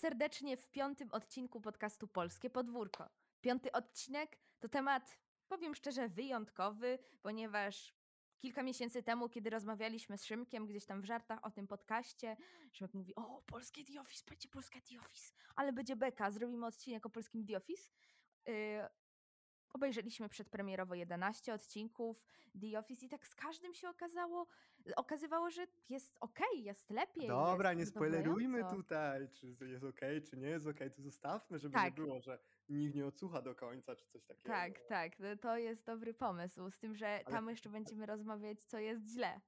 Serdecznie w piątym odcinku podcastu Polskie Podwórko. Piąty odcinek to temat, powiem szczerze, wyjątkowy, ponieważ kilka miesięcy temu, kiedy rozmawialiśmy z Szymkiem gdzieś tam w żartach o tym podcaście, Szymek mówi, o, polskie The Office, będzie polskie The Office, ale będzie beka, zrobimy odcinek o polskim The Office. Yy, Obejrzeliśmy przedpremierowo 11 odcinków The Office i tak z każdym się okazało, okazywało, że jest okej, jest lepiej. Dobra, jest nie spoilerujmy tutaj, czy jest okej, czy nie jest okej, to zostawmy, żeby Tak. nie było, że nikt nie odsłucha do końca, czy coś takiego. Tak, tak, no to jest dobry pomysł, z tym, że Ale- tam jeszcze będziemy rozmawiać, co jest źle.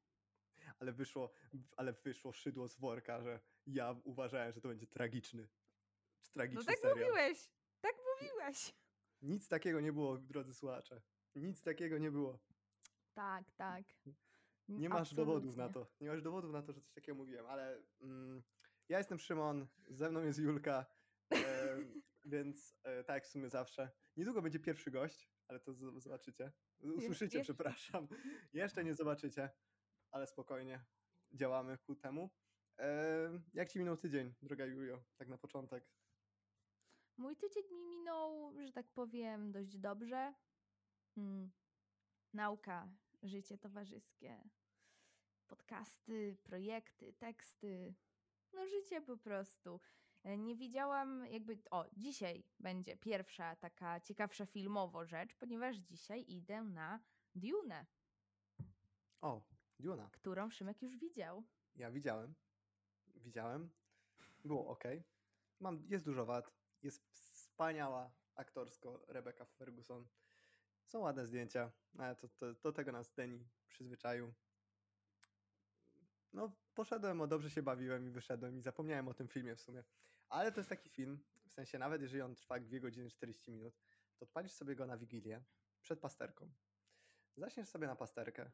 Ale wyszło, ale wyszło szydło z worka, że ja uważałem, że to będzie tragiczny, No tragiczny tak serial. mówiłeś, tak mówiłeś. Nic takiego nie było, drodzy słuchacze. Nic takiego nie było. Tak, tak. Nie masz dowodów na Absolutnie. to. Nie masz dowodów na to, że coś takiego mówiłem, ale mm, ja jestem Szymon, ze mną jest Julka, e, więc e, tak jak w sumie zawsze. Niedługo będzie pierwszy gość, ale to z- zobaczycie. Usłyszycie, przepraszam. Jeszcze nie zobaczycie, ale spokojnie. Działamy ku temu. E, jak ci minął tydzień, droga Julio, tak na początek? Mój tydzień mi minął, że tak powiem, dość dobrze. Mm. Nauka, życie towarzyskie, podcasty, projekty, teksty. No życie po prostu. E, Nie widziałam jakby, o, dzisiaj będzie pierwsza taka ciekawsza filmowo rzecz, ponieważ dzisiaj idę na Dune, O, Duna. którą Szymek już widział. Ja widziałem. Widziałem. Było ok. Mam, jest dużo wad. Jest wspaniała aktorsko Rebecca Ferguson. Są ładne zdjęcia, ale to, to, do tego nas Deni przyzwyczaił. No, poszedłem, o dobrze się bawiłem i wyszedłem i zapomniałem o tym filmie w sumie. Ale to jest taki film, w sensie nawet jeżeli on trwa 2 godziny 40 minut, to odpalisz sobie go na Wigilię przed pasterką. Zaczniesz sobie na pasterkę,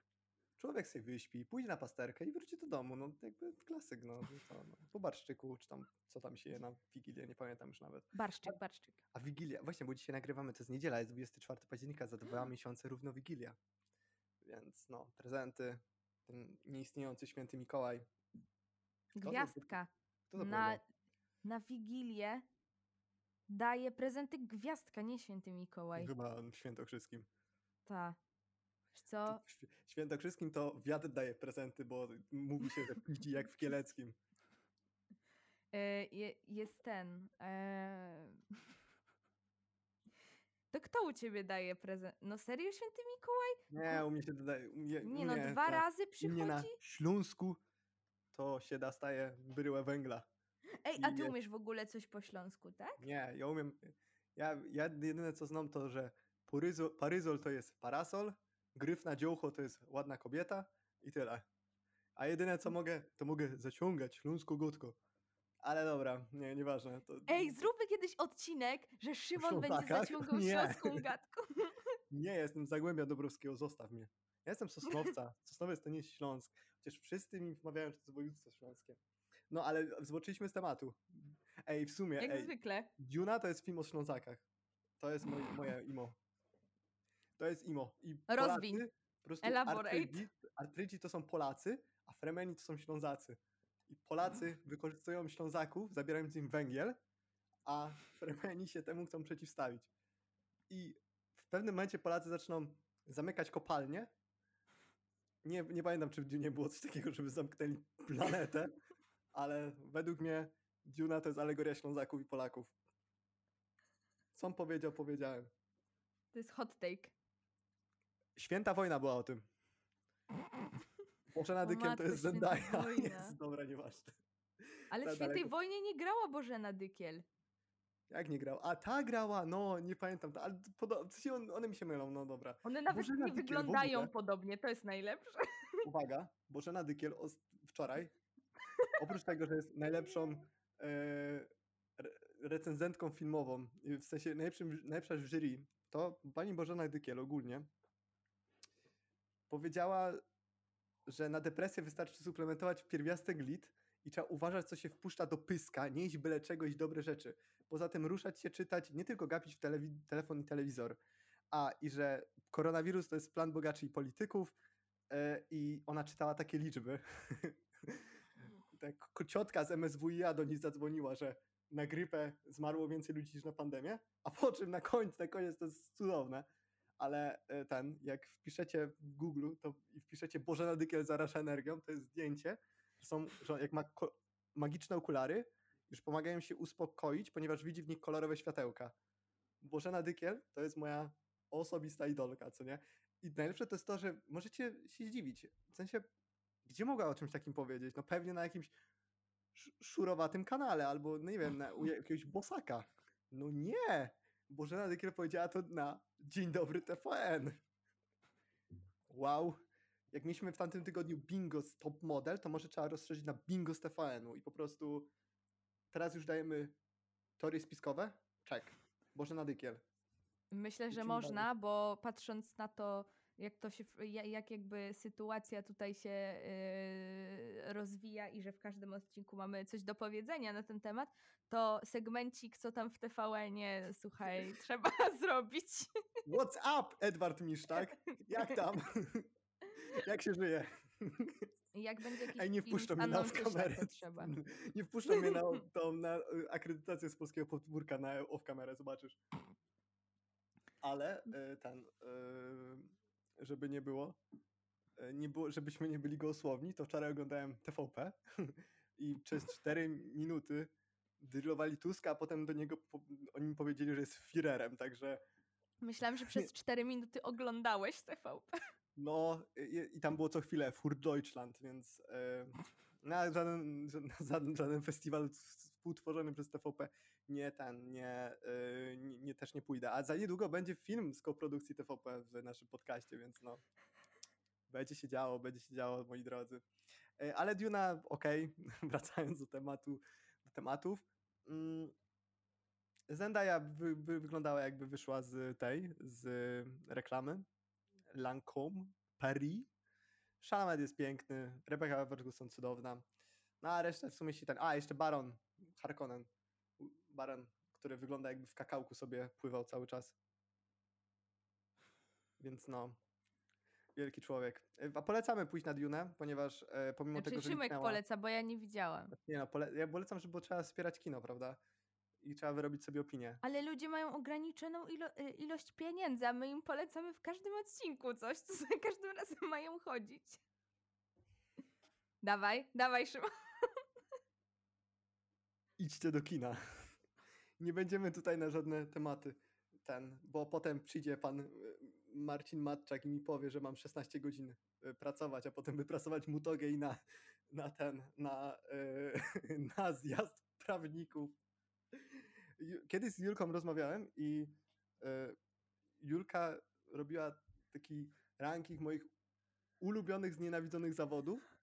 człowiek sobie wyśpi, pójdzie na pasterkę i wróci do domu. No jakby klasyk, no. To, no. Po barszczyku, czy tam, co tam się je na Wigilię, nie pamiętam już nawet. Barszczyk, barszczyk. A Wigilia, właśnie, bo dzisiaj nagrywamy, to jest niedziela, jest 24 października, za dwa miesiące równo Wigilia. Więc no, prezenty, ten nieistniejący święty Mikołaj. to- Gwiazdka. Kto to Na, powiedział? na Wigilię daje prezenty gwiazdka, nie święty Mikołaj. Chyba w Świętokrzyskim. Ta. Co? Świętokrzyskim to wiatr daje prezenty, bo mówi się, że piździ jak w Kieleckim. E, je, jest ten. E... To kto u ciebie daje prezent? No serio, święty Mikołaj? Nie, u mnie się dodaje. U Nie no, dwa to- razy mnie na przychodzi? Śląsku to się dostaje bryłę węgla. Ej, a ty nie. umiesz w ogóle coś po śląsku, tak? Nie, ja umiem. Ja, ja jedyne co znam to, że poryzo, paryzol to jest parasol, gryf na dziołcho to jest ładna kobieta i tyle. A jedyne co mogę, to mogę zaciągać śląską gotko. Ale dobra, nie, nieważne. To Ej, zróbmy kiedyś odcinek, że Szymon będzie zaciągał Nie. śląską gadką. Nie, jestem z Zagłębia Dobrowskiego, zostaw mnie. Ja jestem Sosnowca. Sosnowiec to nie jest Śląsk. Chociaż wszyscy mi wmawiają, że to jest województwo śląskie. No ale zboczyliśmy z tematu. Ej, w sumie, Jak ej, zwykle. Duna to jest film o Ślązakach. To jest moje, moje imo. To jest imo. I. Polacy, po prostu Elaborate. Artrydzi, Artrydzi to są Polacy, a Fremeni to są Ślązacy. I Polacy wykorzystują Ślązaków, zabierając im węgiel, a Fremeni się temu chcą przeciwstawić. I w pewnym momencie Polacy zaczną zamykać kopalnie. Nie, nie pamiętam, czy w Dunie było coś takiego, żeby zamknęli planetę, ale według mnie Duna to jest alegoria Ślązaków i Polaków. Co on powiedział, powiedziałem. To jest hot take. Święta wojna była o tym. Bożena Dykiem to jest Zendaya. Jest, dobra, nieważne. Ale w Świętej daleko. Wojnie nie grała Bożena Dykiel. Jak nie grał? A ta grała, no nie pamiętam. ta- Ale podo- w sensie on, one mi się mylą, no dobra. One nawet Bożena nie Dykiel wyglądają podobnie, to jest najlepsze. Uwaga, Bożena Dykiel wczoraj, oprócz tego, że jest najlepszą e, re- recenzentką filmową, w sensie najlepszym, najlepsza w jury, to pani Bożena Dykiel ogólnie powiedziała, że na depresję wystarczy suplementować pierwiastek lit i trzeba uważać, co się wpuszcza do pyska, nie iść byle czego, iść dobre rzeczy. Poza tym ruszać się, czytać, nie tylko gapić w telewi- telefon i telewizor. A, i że koronawirus to jest plan bogaczy i polityków, e, i ona czytała takie liczby. tak, ciotka z MSWiA do niej zadzwoniła, że na grypę zmarło więcej ludzi niż na pandemię, a po czym na końcu, na koniec to jest cudowne, ale e, ten, jak wpiszecie w Google to i wpiszecie Bożena Dykiel zaraża energią, to jest zdjęcie, że są, że jak ma magiczne okulary, już pomagają się uspokoić, ponieważ widzi w nich kolorowe światełka. Bożena Dykiel to jest moja osobista idolka, co nie? I najlepsze to jest to, że możecie się zdziwić. W sensie, gdzie mogła o czymś takim powiedzieć? No pewnie na jakimś sz- szurowatym kanale, albo no nie wiem, na, u jakiegoś bosaka. No nie! Bożena Dykiel powiedziała to na Dzień Dobry TVN. Wow. Jak mieliśmy w tamtym tygodniu bingo z Top Model, to może trzeba rozszerzyć na bingo z TVN-u i po prostu teraz już dajemy teorie spiskowe? Czek. Bożena Dykiel. Myślę, że można, bo patrząc na to, jak to się, jak jakby sytuacja tutaj się yy, rozwija i że w każdym odcinku mamy coś do powiedzenia na ten temat, to segmencik, co tam w TVN-ie, słuchaj, trzeba zrobić. What's up, Edward Misztak? Jak tam? Jak się żyje? Jak będzie jakiś Ej, nie film wpuszczą mnie na kamerę. trzeba. Nie wpuszczą mnie na, tą, na y, akredytację z polskiego podwórka na off kamerę, zobaczysz. Ale y, ten, y, żeby nie było, y, nie było, żebyśmy nie byli gołosłowni, to wczoraj oglądałem TVP i przez 4 minuty drillowali Tuska, a potem do niego po, oni mi powiedzieli, że jest Führerem, także Myślałam, że przez 4 minuty oglądałeś TVP. No i, i tam było co chwilę Fur Deutschland, więc e, na żaden, żaden, żaden festiwal współtworzony przez TVP nie ten, nie, e, nie, też nie pójdę. A za niedługo będzie film z koprodukcji TVP w naszym podcaście, więc no będzie się działo, będzie się działo, moi drodzy. E, ale Duna, okej, wracając do tematu, do tematów. Mm, Zendaya wy, wy, wyglądała jakby wyszła z tej, z reklamy Lancôme, Paris. Chalamet jest piękny, Rebecca Ferguson cudowna. No a resztę w sumie się ten... A, jeszcze Baron Harkonnen. Baron, który wygląda jakby w kakałku sobie pływał cały czas. Więc no, wielki człowiek. E, A polecamy pójść na Dune, ponieważ e, pomimo Znaczy tego, że Szymek poleca, bo ja nie widziałam. Nie no, pole... ja polecam, żeby trzeba wspierać kino, prawda? I trzeba wyrobić sobie opinię. Ale ludzie mają ograniczoną ilo- y, ilość pieniędzy, a my im polecamy w każdym odcinku coś, to za każdym razem mają chodzić. Dawaj, dawaj Szymon. idźcie do kina. Nie będziemy tutaj na żadne tematy ten, bo potem przyjdzie pan y, Marcin Matczak i mi powie, że mam 16 godzin y, pracować, a potem wypracować mu togę i na, na ten, na, y, na zjazd prawników. Kiedyś z Julką rozmawiałem i Julka robiła taki ranking moich ulubionych, znienawidzonych zawodów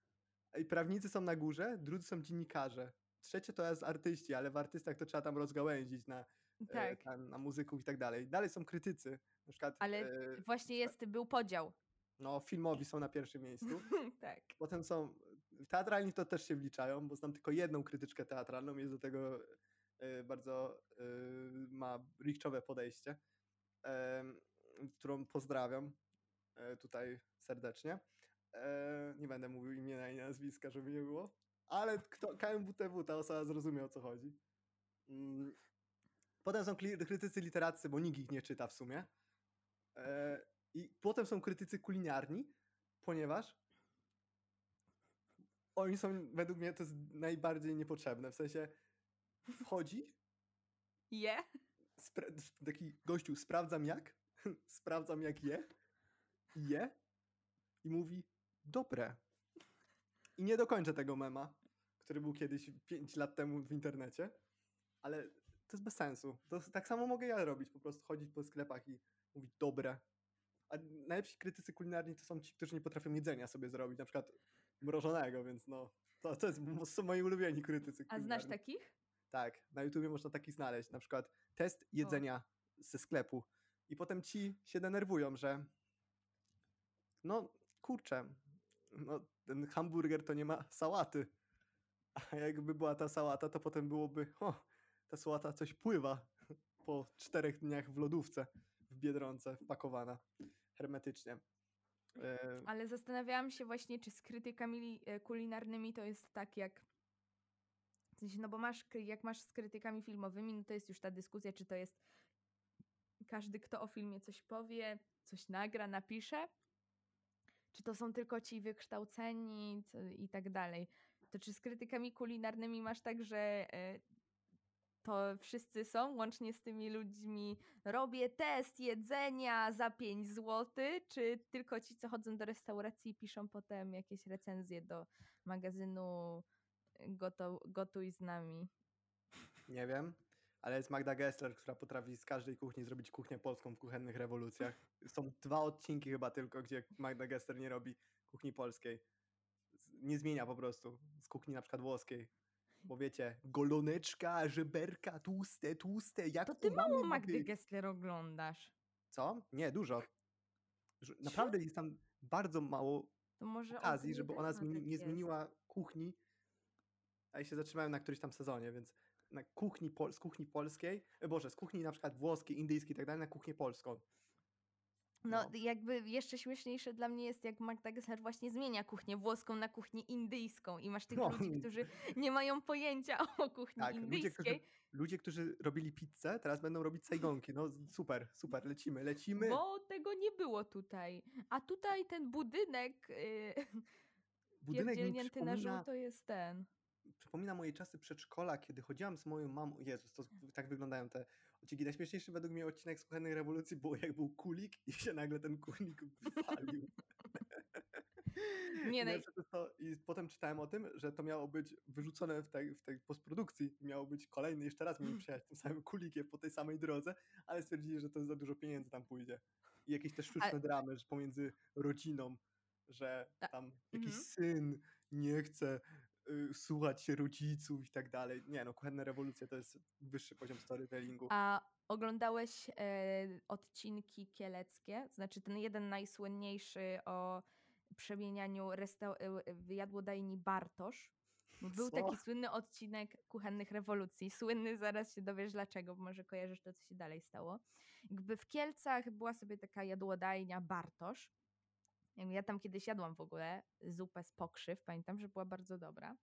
i prawnicy są na górze, drudzy są dziennikarze. Trzecie to jest artyści, ale w artystach to trzeba tam rozgałęzić na, e, Tak, tam, na muzyków i tak dalej. Dalej są krytycy, na przykład ale e, właśnie jest, był podział. no, filmowi są na pierwszym miejscu. tak. Potem są, teatralni to też się wliczają, bo znam tylko jedną krytyczkę teatralną, jest do tego e, bardzo e, ma rikczowe podejście, którą pozdrawiam e, tutaj serdecznie. E, nie będę mówił imienia i nazwiska, żeby nie było, ale kto, KMWTW, ta osoba zrozumie o co chodzi. Mm. Potem są krytycy literaccy, bo nikt ich nie czyta w sumie. E, I potem są krytycy kulinarni, ponieważ oni są, według mnie to jest najbardziej niepotrzebne. W sensie wchodzi, Je? taki gościu, sprawdzam jak, sprawdzam jak je, je i mówi dobre. I nie dokończę tego mema, który był kiedyś 5 lat temu w internecie, ale to jest bez sensu. To tak samo mogę ja robić, po prostu chodzić po sklepach i mówić dobre. A najlepsi krytycy kulinarni to są ci, którzy nie potrafią jedzenia sobie zrobić, na przykład mrożonego, więc no, to, to jest, są moi ulubieni krytycy A znasz kulinarni. takich? Tak, na YouTubie można taki znaleźć, na przykład test jedzenia ze sklepu. I potem ci się denerwują, że no kurczę, no, ten hamburger to nie ma sałaty. A jakby była ta sałata, to potem byłoby, o, ta sałata coś pływa po czterech dniach w lodówce w Biedronce, wpakowana hermetycznie. E, Ale zastanawiałam się właśnie, czy z krytykami e, kulinarnymi to jest tak jak W sensie, no bo masz, jak masz z krytykami filmowymi, no to jest już ta dyskusja, czy to jest każdy, kto o filmie coś powie, coś nagra, napisze, czy to są tylko ci wykształceni i tak dalej. To czy z krytykami kulinarnymi masz tak, że e, to wszyscy są, łącznie z tymi ludźmi, robię test jedzenia za 5 zł, czy tylko ci, co chodzą do restauracji i piszą potem jakieś recenzje do magazynu Gotuj z nami. Nie wiem, ale jest Magda Gessler, która potrafi z każdej kuchni zrobić kuchnię polską w kuchennych rewolucjach. Są dwa odcinki chyba tylko, gdzie Magda Gessler nie robi kuchni polskiej. Nie zmienia po prostu z kuchni na przykład włoskiej. Bo wiecie, goloneczka, żeberka, tłuste, tłuste, jak To ty mało ma Magdy? Gessler oglądasz. Co? Nie, dużo. Naprawdę jest tam bardzo mało To może okazji, żeby ona zmieni- nie zmieniła kuchni. A ja się zatrzymałem na którymś tam sezonie, więc na kuchni pol- z kuchni polskiej, e, boże, z kuchni na przykład włoskiej, indyjskiej i tak dalej, na kuchnię polską. No, No. jakby jeszcze śmieszniejsze dla mnie jest, jak Magda Gessler właśnie zmienia kuchnię włoską na kuchnię indyjską i masz tych No. ludzi, którzy nie mają pojęcia o kuchni Tak, ludzie którzy, indyjskiej, ludzie, którzy robili pizzę, teraz będą robić sajgonki. No super, super, lecimy, lecimy. bo tego nie było tutaj. A tutaj ten budynek yy, Budynek na żółto jest ten. Przypomina moje czasy przedszkola, kiedy chodziłam z moją mamą. Jezus, to tak wyglądają te odcinki. Najśmieszniejszy według mnie odcinek z kuchennej rewolucji było, jak był kulik i się nagle ten kulik wypalił. Nie, naj... to I potem czytałem o tym, że to miało być wyrzucone w tej, w tej postprodukcji. Miało być kolejny, jeszcze raz mieli przyjechać tym samym kulikiem po tej samej drodze, ale stwierdzili, że to za dużo pieniędzy tam pójdzie. I jakieś też sztuczne dramy że pomiędzy rodziną, że A- tam jakiś mhm. syn nie chce y, słuchać się rodziców i tak dalej. Nie no, kuchenne rewolucje to jest wyższy poziom storytellingu. A oglądałeś e, odcinki kieleckie? Znaczy ten jeden najsłynniejszy o przemienianiu restau- e, jadłodajni Bartosz. Był Co? taki słynny odcinek kuchennych rewolucji. Słynny, zaraz się dowiesz dlaczego, bo może kojarzysz to, co się dalej stało. Jakby w Kielcach była sobie taka jadłodajnia Bartosz. Ja tam kiedyś jadłam w ogóle zupę z pokrzyw, pamiętam, że była bardzo dobra.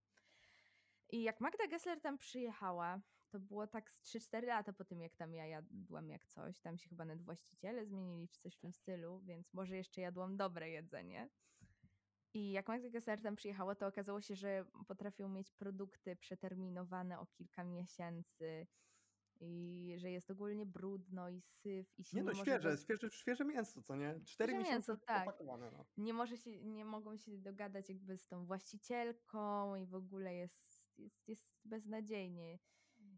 I jak Magda Gessler tam przyjechała, to było tak z 3-4 lata po tym, jak tam ja jadłam jak coś. Tam się chyba nawet właściciele zmienili, czy coś w tym stylu, więc może jeszcze jadłam dobre jedzenie. I jak Magda Gessler tam przyjechała, to okazało się, że potrafią mieć produkty przeterminowane o kilka miesięcy i że jest ogólnie brudno i syf i się Nie nie, no, świeże, świeże, świeże mięso, co nie? Cztery Świeże mięso, tak. no. nie może się, nie mogą się dogadać jakby z tą właścicielką i w ogóle jest, jest, jest beznadziejnie.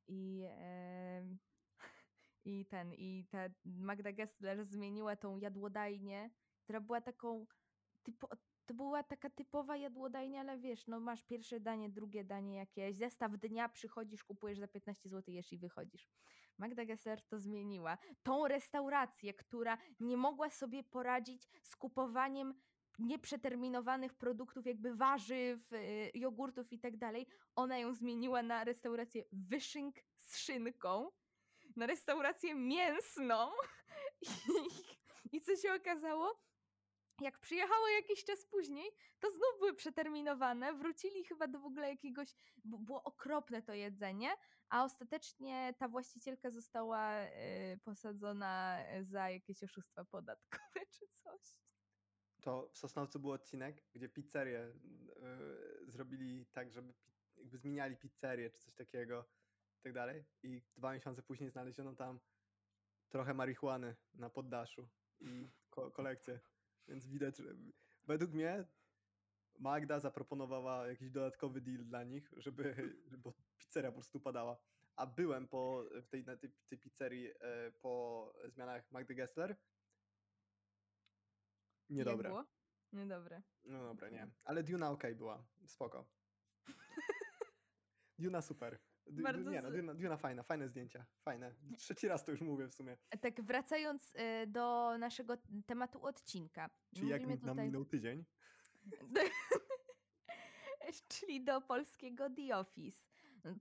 I, em, i ten, i ta Magda Gessler zmieniła tą jadłodajnię, która była taką typo, to była taka typowa jadłodajnia, ale wiesz, no masz pierwsze danie, drugie danie jakieś, zestaw dnia, przychodzisz, kupujesz za 15 zł, jesz i wychodzisz. Magda Gessler to zmieniła. Tą restaurację, która nie mogła sobie poradzić z kupowaniem nieprzeterminowanych produktów, jakby warzyw, y, jogurtów i tak dalej, ona ją zmieniła na restaurację wyszynk z szynką, na restaurację mięsną. I, I co się okazało? Jak przyjechała jakiś czas później, to znów były przeterminowane, wrócili chyba do w ogóle jakiegoś, było okropne to jedzenie, a ostatecznie ta właścicielka została y, posadzona za jakieś oszustwa podatkowe czy coś. To w Sosnowcu był odcinek, gdzie pizzerię y, zrobili tak, żeby jakby zmieniali pizzerię czy coś takiego i tak dalej. I dwa miesiące później znaleziono tam trochę marihuany na poddaszu i ko- kolekcję. Więc widać, że według mnie Magda zaproponowała jakiś dodatkowy deal dla nich, żeby, żeby bo pizzeria po prostu padała. A byłem po, w tej, na tej, tej pizzerii e, po zmianach Magdy Gessler. Niedobre. było? Niedobre. No dobra, nie. Ale Duna okej była. Spoko. Duna super. D- Bardzo nie no, Duna, Duna fajna, fajne zdjęcia. Fajne. Trzeci raz to już mówię w sumie. Tak wracając y, do naszego tematu odcinka. Czyli jak Mówimy nam minął tydzień. Czyli do polskiego The Office.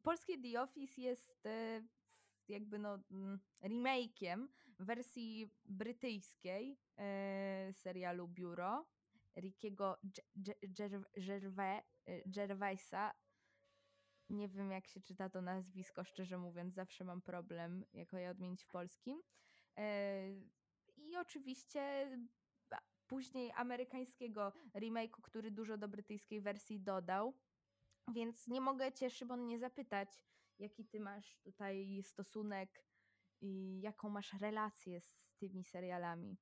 Polskie The Office jest e, jakby no mm, remake'iem wersji brytyjskiej e, serialu Biuro Rickiego Ge- Ge- Gerv- Gervais- Gervaisa. Nie wiem, jak się czyta to nazwisko, szczerze mówiąc, zawsze mam problem, jako je odmienić w polskim. E, I oczywiście później amerykańskiego remake'u, który dużo do brytyjskiej wersji dodał. Więc nie mogę cię, Szymon, nie zapytać, jaki ty masz tutaj stosunek i jaką masz relację z tymi serialami.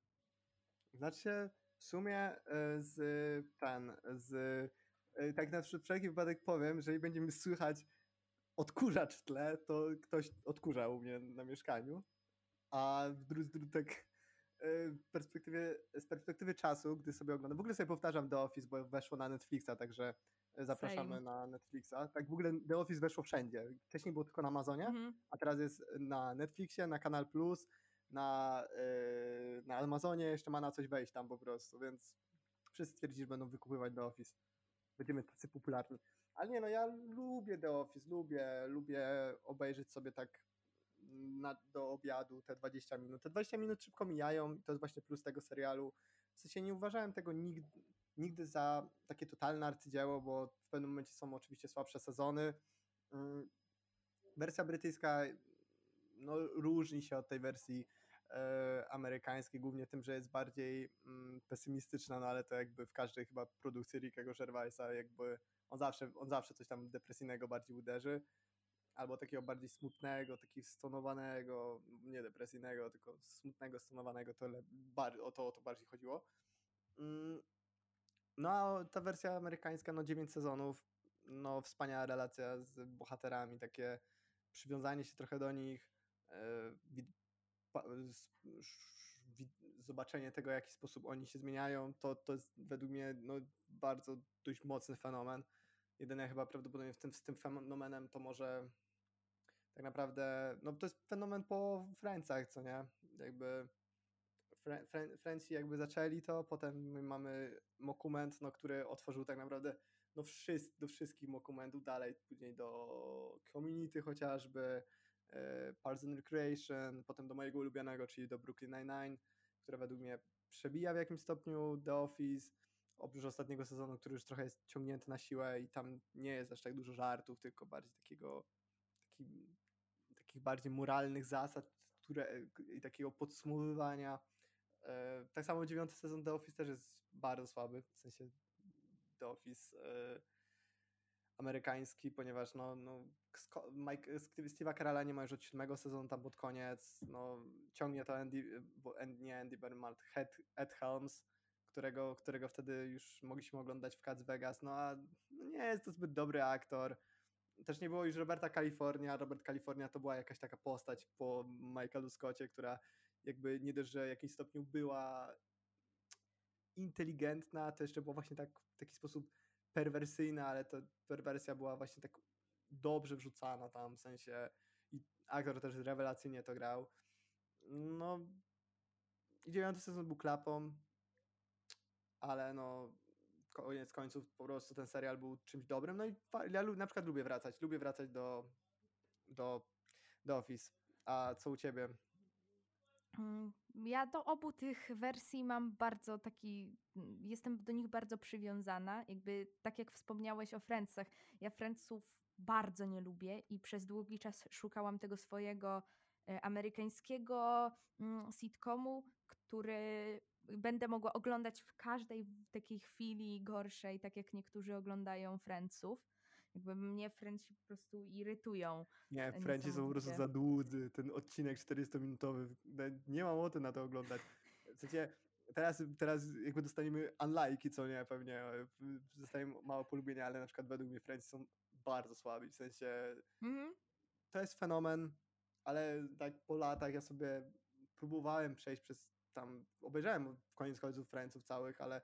Znaczy, w sumie e, z ten, z tak na wszelki wypadek powiem, że jeżeli będziemy słychać odkurzacz w tle, to ktoś odkurza u mnie na mieszkaniu. A w dru, tak e, w perspektywie, z perspektywy czasu, gdy sobie oglądam, w ogóle sobie powtarzam The Office, bo weszło na Netflixa, także zapraszamy Same. na Netflixa. Tak w ogóle The Office weszło wszędzie. Wcześniej było tylko na Amazonie, Mhm. a teraz jest na Netflixie, na Kanal Plus, na, yy, na Amazonie, jeszcze ma na coś wejść tam po prostu, więc wszyscy stwierdzili, że będą wykupywać The Office. Będziemy tacy popularni. Ale nie no, ja lubię The Office, lubię, lubię obejrzeć sobie tak na, do obiadu te 20 minut. Te 20 minut szybko mijają i to jest właśnie plus tego serialu. W sensie nie uważałem tego nigdy, nigdy za takie totalne arcydzieło, bo w pewnym momencie są oczywiście słabsze sezony. Mm, Wersja brytyjska no, różni się od tej wersji amerykańskiej, głównie tym, że jest bardziej mm, pesymistyczna, no ale to jakby w każdej chyba produkcji Rickiego Gervaisa jakby on zawsze, on zawsze coś tam depresyjnego bardziej uderzy, albo takiego bardziej smutnego, takiego stonowanego, nie depresyjnego, tylko smutnego, stonowanego, to bar, o, to, o to bardziej chodziło. Mm, no a ta wersja amerykańska, no 9 sezonów, no wspaniała relacja z bohaterami, takie przywiązanie się trochę do nich, zobaczenie tego, w jaki sposób oni się zmieniają, to, to jest według mnie no, bardzo dość mocny fenomen. Jedyne chyba prawdopodobnie w tym, z tym fenomenem to może tak naprawdę, no to jest fenomen po Friendsach, co nie? Jakby Fre- Fre- Friendsi jakby zaczęli to, potem mamy Mokument, no, który otworzył tak naprawdę no, wszys- do wszystkich Mokumentów dalej, później do Community chociażby, Parks and Recreation, potem do mojego ulubionego, czyli do Brooklyn Nine-Nine, które według mnie przebija w jakimś stopniu The Office, oprócz ostatniego sezonu, który już trochę jest ciągnięty na siłę i tam nie jest aż tak dużo żartów, tylko bardziej takiego taki, takich bardziej moralnych zasad, które i takiego podsumowywania. E, Tak samo dziewiąty sezon The Office też jest bardzo słaby, w sensie The Office e, amerykański, ponieważ no, no Mike, Steve- Steve'a Carella nie ma już od siódmego sezonu tam pod koniec, no ciągnie to Andy, bo Andy, nie Andy Bernard, Ed, Ed Helms, którego, którego wtedy już mogliśmy oglądać w Cats Vegas, no a no nie jest to zbyt dobry aktor. Też nie było już Roberta California. Robert California to była jakaś taka postać po Michaelu Scottie, która jakby nie dość, że w jakimś stopniu była inteligentna, to jeszcze była właśnie tak w taki sposób perwersyjna, ale ta perwersja była właśnie tak dobrze wrzucana tam, w sensie i aktor też rewelacyjnie to grał. No i dziewiąty sezon był klapą, ale no koniec końców po prostu ten serial był czymś dobrym. No i ja na przykład lubię wracać, lubię wracać do, do, do Office. A co u ciebie? Ja do obu tych wersji mam bardzo taki, jestem do nich bardzo przywiązana. Jakby tak jak wspomniałeś o Friendsach, ja Friendsów bardzo nie lubię i przez długi czas szukałam tego swojego e, amerykańskiego mm, sitcomu, który będę mogła oglądać w każdej takiej chwili gorszej, tak jak niektórzy oglądają Friendsów. Jakby mnie Friendsi po prostu irytują. Nie, E, Frenci są po prostu za dłudzy. Ten odcinek 40-minutowy. no, Nie mam ochoty na to oglądać. W sensie, teraz, teraz jakby dostaniemy unlike'i, co nie, pewnie. e, Dostaniemy mało polubienia, ale na przykład według mnie Frenci są bardzo słabi. W sensie, Mhm. to jest fenomen, ale tak po latach ja sobie próbowałem przejść przez tam, obejrzałem w koniec końców Franców całych, ale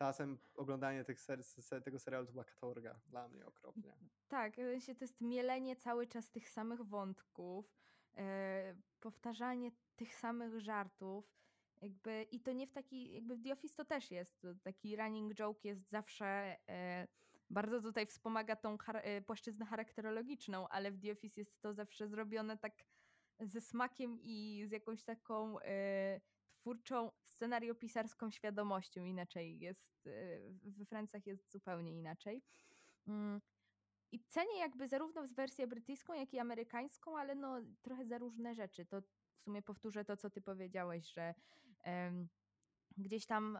czasem oglądanie ser, se, tego serialu to była katorga dla mnie okropnie. Tak, w sensie to jest mielenie cały czas tych samych wątków, e, powtarzanie tych samych żartów. Jakby, I to nie w taki, jakby w The Office to też jest. Taki running joke jest zawsze e, bardzo tutaj wspomaga tą char- płaszczyznę charakterologiczną, ale w The Office jest to zawsze zrobione tak ze smakiem i z jakąś taką twórczą, scenariopisarską świadomością. Inaczej jest, e, we Francach jest zupełnie inaczej. Mm, i cenię jakby zarówno wersję brytyjską, jak i amerykańską, ale no trochę za różne rzeczy. To w sumie powtórzę to, co ty powiedziałeś, że em, gdzieś tam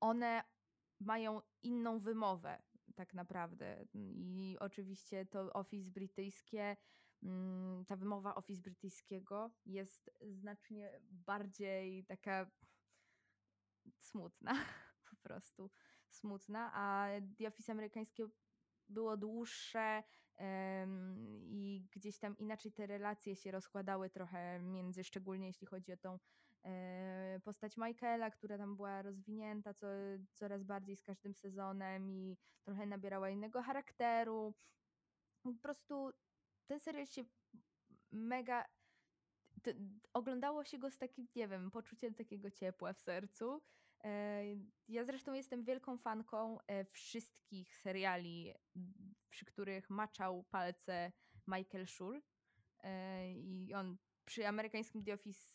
one mają inną wymowę tak naprawdę. I oczywiście to Office brytyjskie, ta wymowa Office brytyjskiego jest znacznie bardziej taka smutna, po prostu smutna, a The Office amerykańskie było dłuższe em, i gdzieś tam inaczej te relacje się rozkładały trochę między, szczególnie jeśli chodzi o tą e, postać Michaela, która tam była rozwinięta co, coraz bardziej z każdym sezonem i trochę nabierała innego charakteru. Po prostu ten serial się mega. oglądało się go z takim, nie wiem, poczuciem takiego ciepła w sercu. E, Ja zresztą jestem wielką fanką e, wszystkich seriali, przy których maczał palce Michael Schur. E, I on przy amerykańskim The Office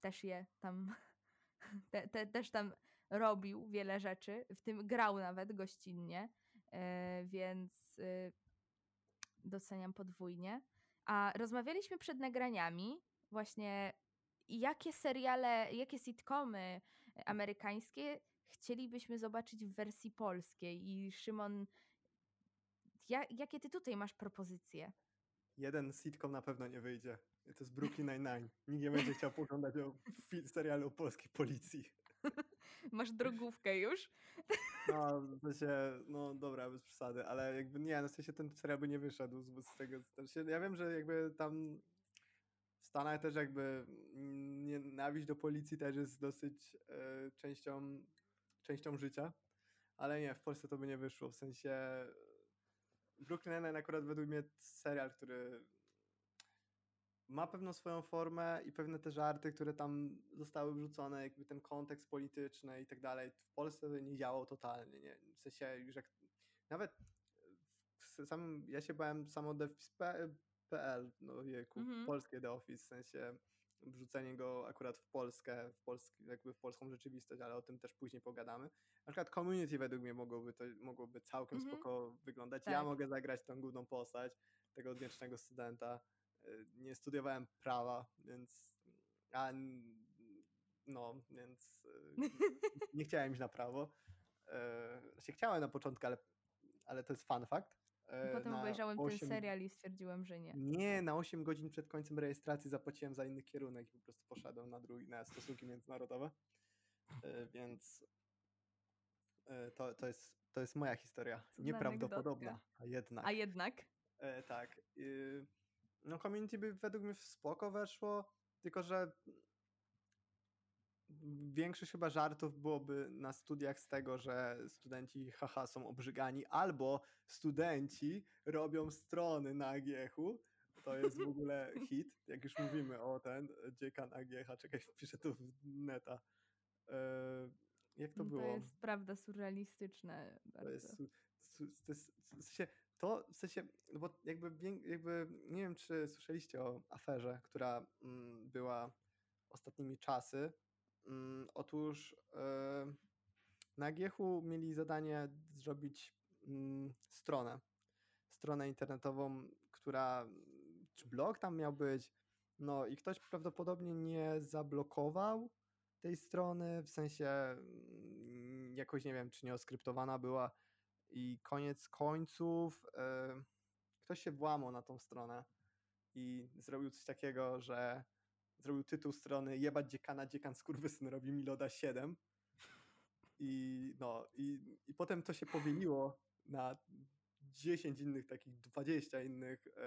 też je tam, te, te, też tam robił wiele rzeczy, w tym grał nawet gościnnie, więc e, doceniam podwójnie. A rozmawialiśmy przed nagraniami właśnie jakie seriale, jakie sitcomy amerykańskie chcielibyśmy zobaczyć w wersji polskiej. I Szymon, ja, jakie ty tutaj masz propozycje? Jeden sitcom na pewno nie wyjdzie. To jest Brooklyn Nine-Nine. Nikt nie będzie chciał poglądać o serialu o polskiej policji. Masz drogówkę już? No, w sensie, no dobra, bez przesady, ale jakby nie, no w sensie ten serial by nie wyszedł z, z tego. sensie Ja wiem, że jakby tam w Stanach też jakby mm, nienawiść do policji też jest dosyć e, częścią, częścią życia, ale nie, w Polsce to by nie wyszło. W sensie Brooklyn Nine-Nine akurat według mnie serial, który ma pewną swoją formę i pewne te żarty, które tam zostały wrzucone, jakby ten kontekst polityczny i tak dalej, w Polsce by nie działał totalnie, nie? W sensie już jak nawet w samym, ja się bałem samo devpis.pl, no jejku, Mhm. polskie The Office, w sensie wrzucenie go akurat w Polskę, w polski, jakby w polską rzeczywistość, ale o tym też później pogadamy. Na przykład Community według mnie mogłoby to mogłoby całkiem Mhm. spoko wyglądać. Ja Tak. mogę zagrać tą główną postać tego odwiecznego studenta. Nie studiowałem prawa, więc a, no, więc y, nie chciałem iść na prawo. E, Znaczy chciałem na początku, ale, ale to jest fun fact. E, Potem obejrzałem ten osiem- serial i stwierdziłem, że nie. Nie, na 8 godzin przed końcem rejestracji zapłaciłem za inny kierunek i po prostu poszedłem na drugi, na stosunki międzynarodowe. E, Więc e, to, to, jest, to jest moja historia. Cudna Nieprawdopodobna, anegdotka. a jednak. A jednak? E, tak. y, No community by według mnie w spoko weszło, tylko że większość chyba żartów byłoby na studiach z tego, że studenci haha są obrzygani, albo studenci robią strony na AGH-u. To jest w ogóle hit, jak już mówimy o ten dziekan AGH, czekaj, wpiszę to w neta. E, jak to No było? To jest prawda surrealistyczne. To Bardzo. jest, su- su- to jest w sensie, to w sensie, no bo jakby, jakby nie wiem, czy słyszeliście o aferze, która mm, była ostatnimi czasy. Mm, otóż e, na Giechu mieli zadanie zrobić mm, stronę, stronę internetową, która, czy blog tam miał być, no i ktoś prawdopodobnie nie zablokował tej strony, w sensie mm, jakoś nie wiem, czy nie oskryptowana była i koniec końców e, ktoś się włamał na tą stronę i zrobił coś takiego, że zrobił tytuł strony jebać dziekana, dziekan skurwysyn robi mi loda 7 i no i, i potem to się powieliło na 10 innych takich, 20 innych e,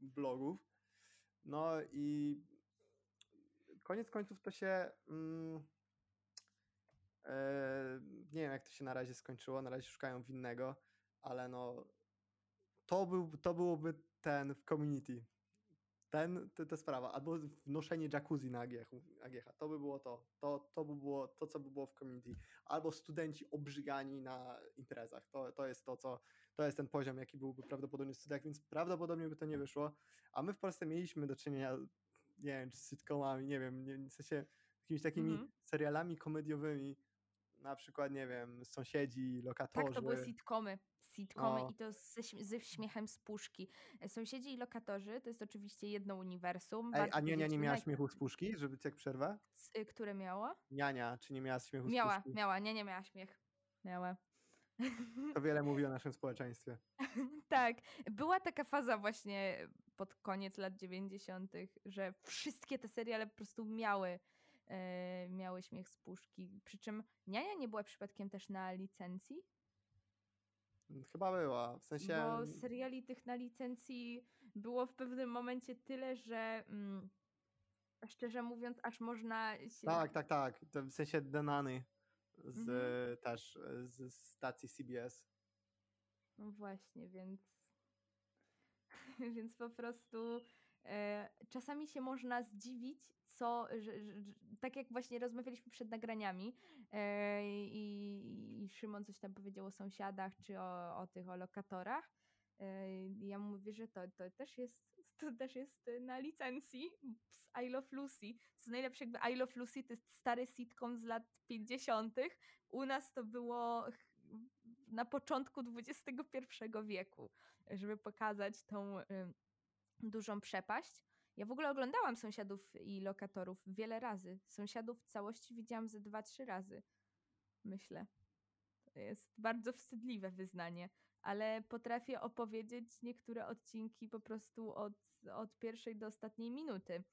blogów. No i koniec końców to się mm, nie wiem jak to się na razie skończyło, na razie szukają winnego, ale no to, był, to byłoby ten w community. Ten, te- ta sprawa, albo wnoszenie jacuzzi na AGH, AGH. To by było to. to. To by było to, co by było w community. Albo studenci obrzygani na imprezach. To, to jest to, co to jest ten poziom, jaki byłby prawdopodobnie w studiach, więc prawdopodobnie by to nie wyszło. A my w Polsce mieliśmy do czynienia, nie wiem, czy z sitcomami, nie wiem, nie, w sensie jakimiś takimi Mhm. serialami komediowymi, na przykład, nie wiem, sąsiedzi, lokatorzy. Tak, to były sitcomy. sitcomy O. i to ze, ze śmiechem z puszki. E, Sąsiedzi i lokatorzy to jest oczywiście jedno uniwersum. Ej, a Niania nie miała śmiechu z puszki, żeby cię jak przerwę? y, które miała? Niania, czy nie miała śmiechu z Miała, puszki? miała, nie, nie miała śmiech. Miała. To wiele mówi o naszym społeczeństwie. Tak, była taka faza właśnie pod koniec lat 90., że wszystkie te seriale po prostu miały, miały śmiech z puszki. Przy czym Niania nie była przypadkiem też na licencji, Chyba była, w sensie... bo seriali tych na licencji było w pewnym momencie tyle, że mm, szczerze mówiąc, aż można się. Tak, tak, tak. To w sensie Denany z Mhm. też e, z stacji CBS. No właśnie, więc. Więc po prostu e, czasami się można zdziwić, co, że, że, tak jak właśnie rozmawialiśmy przed nagraniami e, i, i Szymon coś tam powiedział o sąsiadach, czy o, o tych, o lokatorach. E, ja mówię, że to, to też jest to też jest na licencji z I Love Lucy. Co najlepsze, jakby I Love Lucy to jest stary sitcom z lat 50. U nas to było na początku XXI wieku, żeby pokazać tą dużą przepaść. Ja w ogóle oglądałam sąsiadów i lokatorów wiele razy. Sąsiadów w całości widziałam ze dwa, trzy razy. Myślę. To jest bardzo wstydliwe wyznanie, ale potrafię opowiedzieć niektóre odcinki po prostu od, od pierwszej do ostatniej minuty.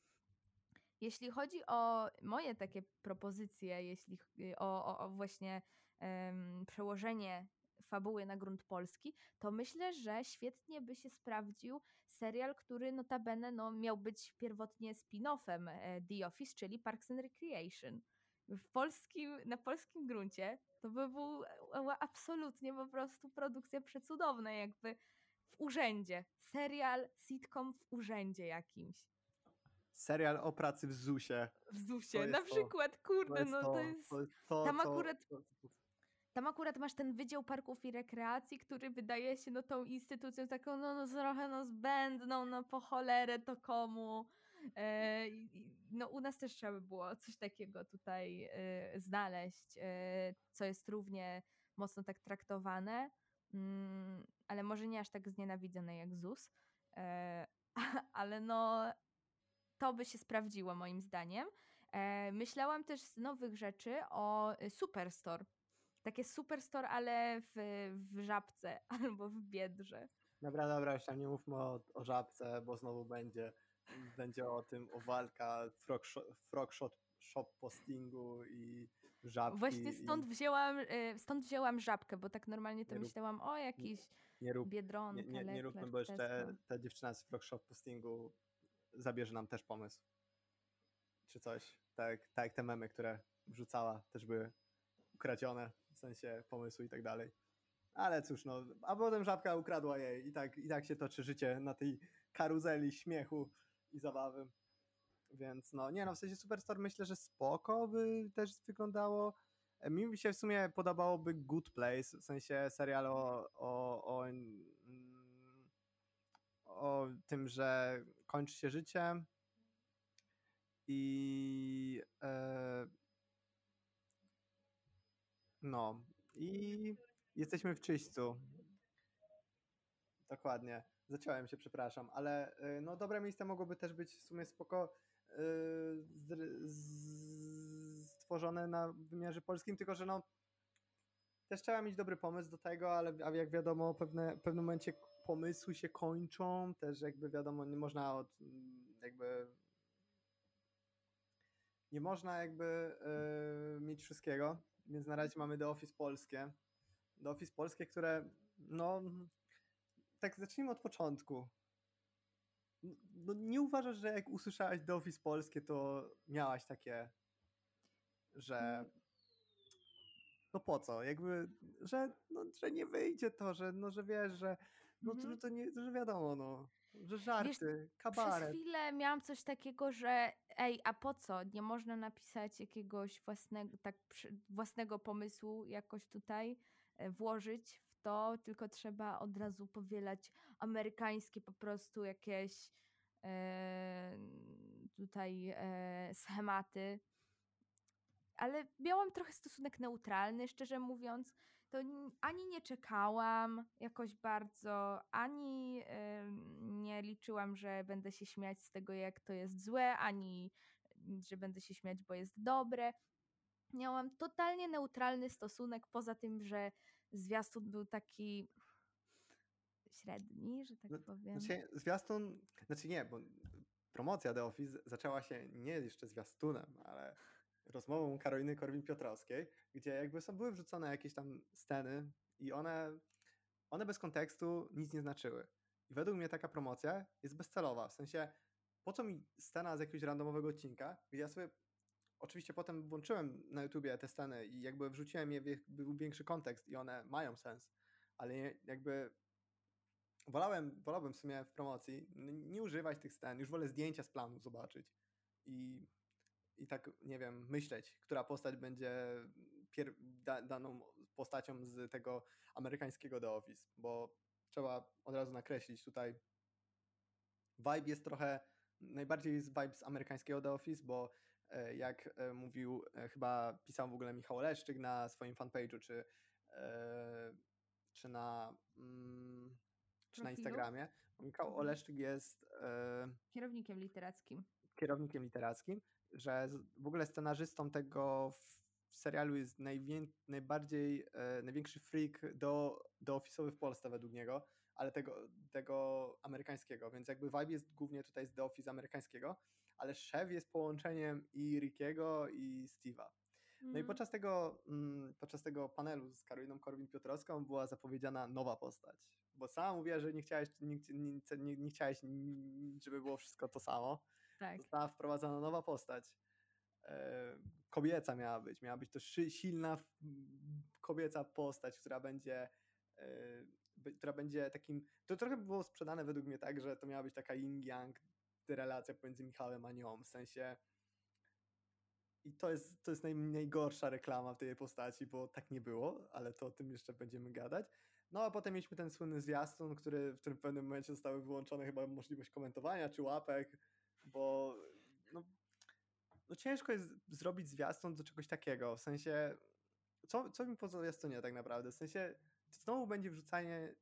Jeśli chodzi o moje takie propozycje, jeśli o, o, o właśnie em, przełożenie fabuły na grunt polski, to myślę, że świetnie by się sprawdził serial, który notabene no, miał być pierwotnie spin-offem e, The Office, czyli Parks and Recreation. W polskim, na polskim gruncie to by e, absolutnie po prostu produkcja przecudowna, jakby w urzędzie. Serial, sitcom w urzędzie jakimś. Serial o pracy w ZUS-ie. W To ZUS-ie. Na to. przykład, To kurde, jest no to, to jest... to, jest to tam akurat- to- to- Tam akurat masz ten Wydział Parków i Rekreacji, który wydaje się no tą instytucją taką no, no trochę no zbędną, no po cholerę to komu. E, no u nas też trzeba by było coś takiego tutaj e, znaleźć, e, co jest równie mocno tak traktowane, mm, ale może nie aż tak znienawidzone jak ZUS. E, ale no to by się sprawdziło moim zdaniem. E, myślałam też z nowych rzeczy o y, Superstore. Takie Superstore, ale w, w Żabce albo w Biedrze. Dobra, dobra, już tam nie mówmy o, o żabce, bo znowu będzie, będzie o tym, o walka, frog, frog shop, shop postingu i żabki. Właśnie stąd i wzięłam, y, stąd wzięłam Żabkę, bo tak normalnie to Nie rób- myślałam o jakiś nie, rób, Biedronka, nie, nie, nie róbmy, bo jeszcze ta dziewczyna z frog shop postingu zabierze nam też pomysł. Czy coś. Tak, tak jak te memy, które wrzucała, też były ukradzione, sensie pomysłu i tak dalej. Ale cóż, no, a potem żabka ukradła jej i tak, i tak się toczy życie na tej karuzeli śmiechu i zabawy. Więc no, nie no, w sensie Superstore myślę, że spoko by też wyglądało. Mi się w sumie podobałoby Good Place, w sensie serial o, o, o, o tym, że kończy się życie i e, no i jesteśmy w czyśćcu. Dokładnie. Zaciąłem się, przepraszam, ale y, no dobre miejsce mogłoby też być w sumie spoko y, stworzone na wymiarze polskim, tylko że no też trzeba mieć dobry pomysł do tego, ale jak wiadomo, pewne, w pewnym momencie pomysły się kończą, też jakby wiadomo, nie można od jakby nie można jakby y, mieć wszystkiego, więc na razie mamy The Office polskie. The Office polskie, które no tak zacznijmy od początku. No, nie uważasz, że jak usłyszałaś The Office polskie, to miałaś takie, że Mm. no po co? Jakby, że, no, że nie wyjdzie to, że, no, że wiesz, że no, Mhm. to, to nie, że wiadomo, no, że żarty, Przez kabaret. chwilę miałam coś takiego, że ej, a po co? Nie można napisać jakiegoś własnego, tak, własnego pomysłu jakoś tutaj e, włożyć w to, tylko trzeba od razu powielać amerykańskie po prostu jakieś e, tutaj e, schematy. Ale miałam trochę stosunek neutralny, szczerze mówiąc. To ani nie czekałam jakoś bardzo, ani nie liczyłam, że będę się śmiać z tego, jak to jest złe, ani mm, że będę się śmiać, bo jest dobre. Miałam totalnie neutralny stosunek, poza tym, że zwiastun był taki średni, że tak No, powiem. Znaczy, zwiastun, znaczy nie, bo promocja The Office zaczęła się nie jeszcze zwiastunem, ale rozmową Karoliny Korwin-Piotrowskiej, gdzie jakby są, były wrzucone jakieś tam sceny i one, one bez kontekstu nic nie znaczyły. I według mnie taka promocja jest bezcelowa, w sensie po co mi scena z jakiegoś randomowego odcinka, gdzie ja sobie oczywiście potem włączyłem na YouTubie te sceny i jakby wrzuciłem je, w- większy kontekst i one mają sens, ale jakby wolałem, wolałbym w sumie w promocji nie używać tych scen, już wolę zdjęcia z planu zobaczyć i, i tak, nie wiem, myśleć, która postać będzie pier- da, daną postacią z tego amerykańskiego The Office, bo trzeba od razu nakreślić tutaj vibe jest trochę, najbardziej jest vibe z amerykańskiego The Office, bo e, jak e, mówił, e, chyba pisał w ogóle Michał Leszczyk na swoim fanpage'u, czy, czy na mm, czy na? Instagramie. Michał Mhm. Oleszczyk jest e, Kierownikiem literackim. kierownikiem literackim, że w ogóle scenarzystą tego w serialu jest najwię- najbardziej, e, największy freak do, do ofisowy w Polsce według niego, ale tego, tego amerykańskiego, więc jakby vibe jest głównie tutaj z The Office amerykańskiego, ale szef jest połączeniem i Rickiego i Steve'a. No i Mhm. podczas tego, mm, podczas tego panelu z Karoliną Korwin-Piotrowską była zapowiedziana nowa postać, bo sama mówiła, że nie chciałeś, nie, nie, nie, nie chciałeś, mm, żeby było wszystko to samo. Tak. Została wprowadzona nowa postać. E, kobieca miała być, miała być to silna kobieca postać, która będzie e, która będzie takim, to trochę było sprzedane według mnie tak, że to miała być taka yin-yang relacja pomiędzy Michałem a nią, w sensie i to jest, to jest naj, najgorsza reklama w tej postaci, bo tak nie było, ale to o tym jeszcze będziemy gadać. No a potem mieliśmy ten słynny zwiastun, który, w którym w pewnym momencie zostały wyłączone chyba możliwość komentowania czy łapek, bo no, no ciężko jest zrobić zwiastun do czegoś takiego, w sensie co, co mi po zwiastunie tak naprawdę, w sensie to znowu będzie wrzucanie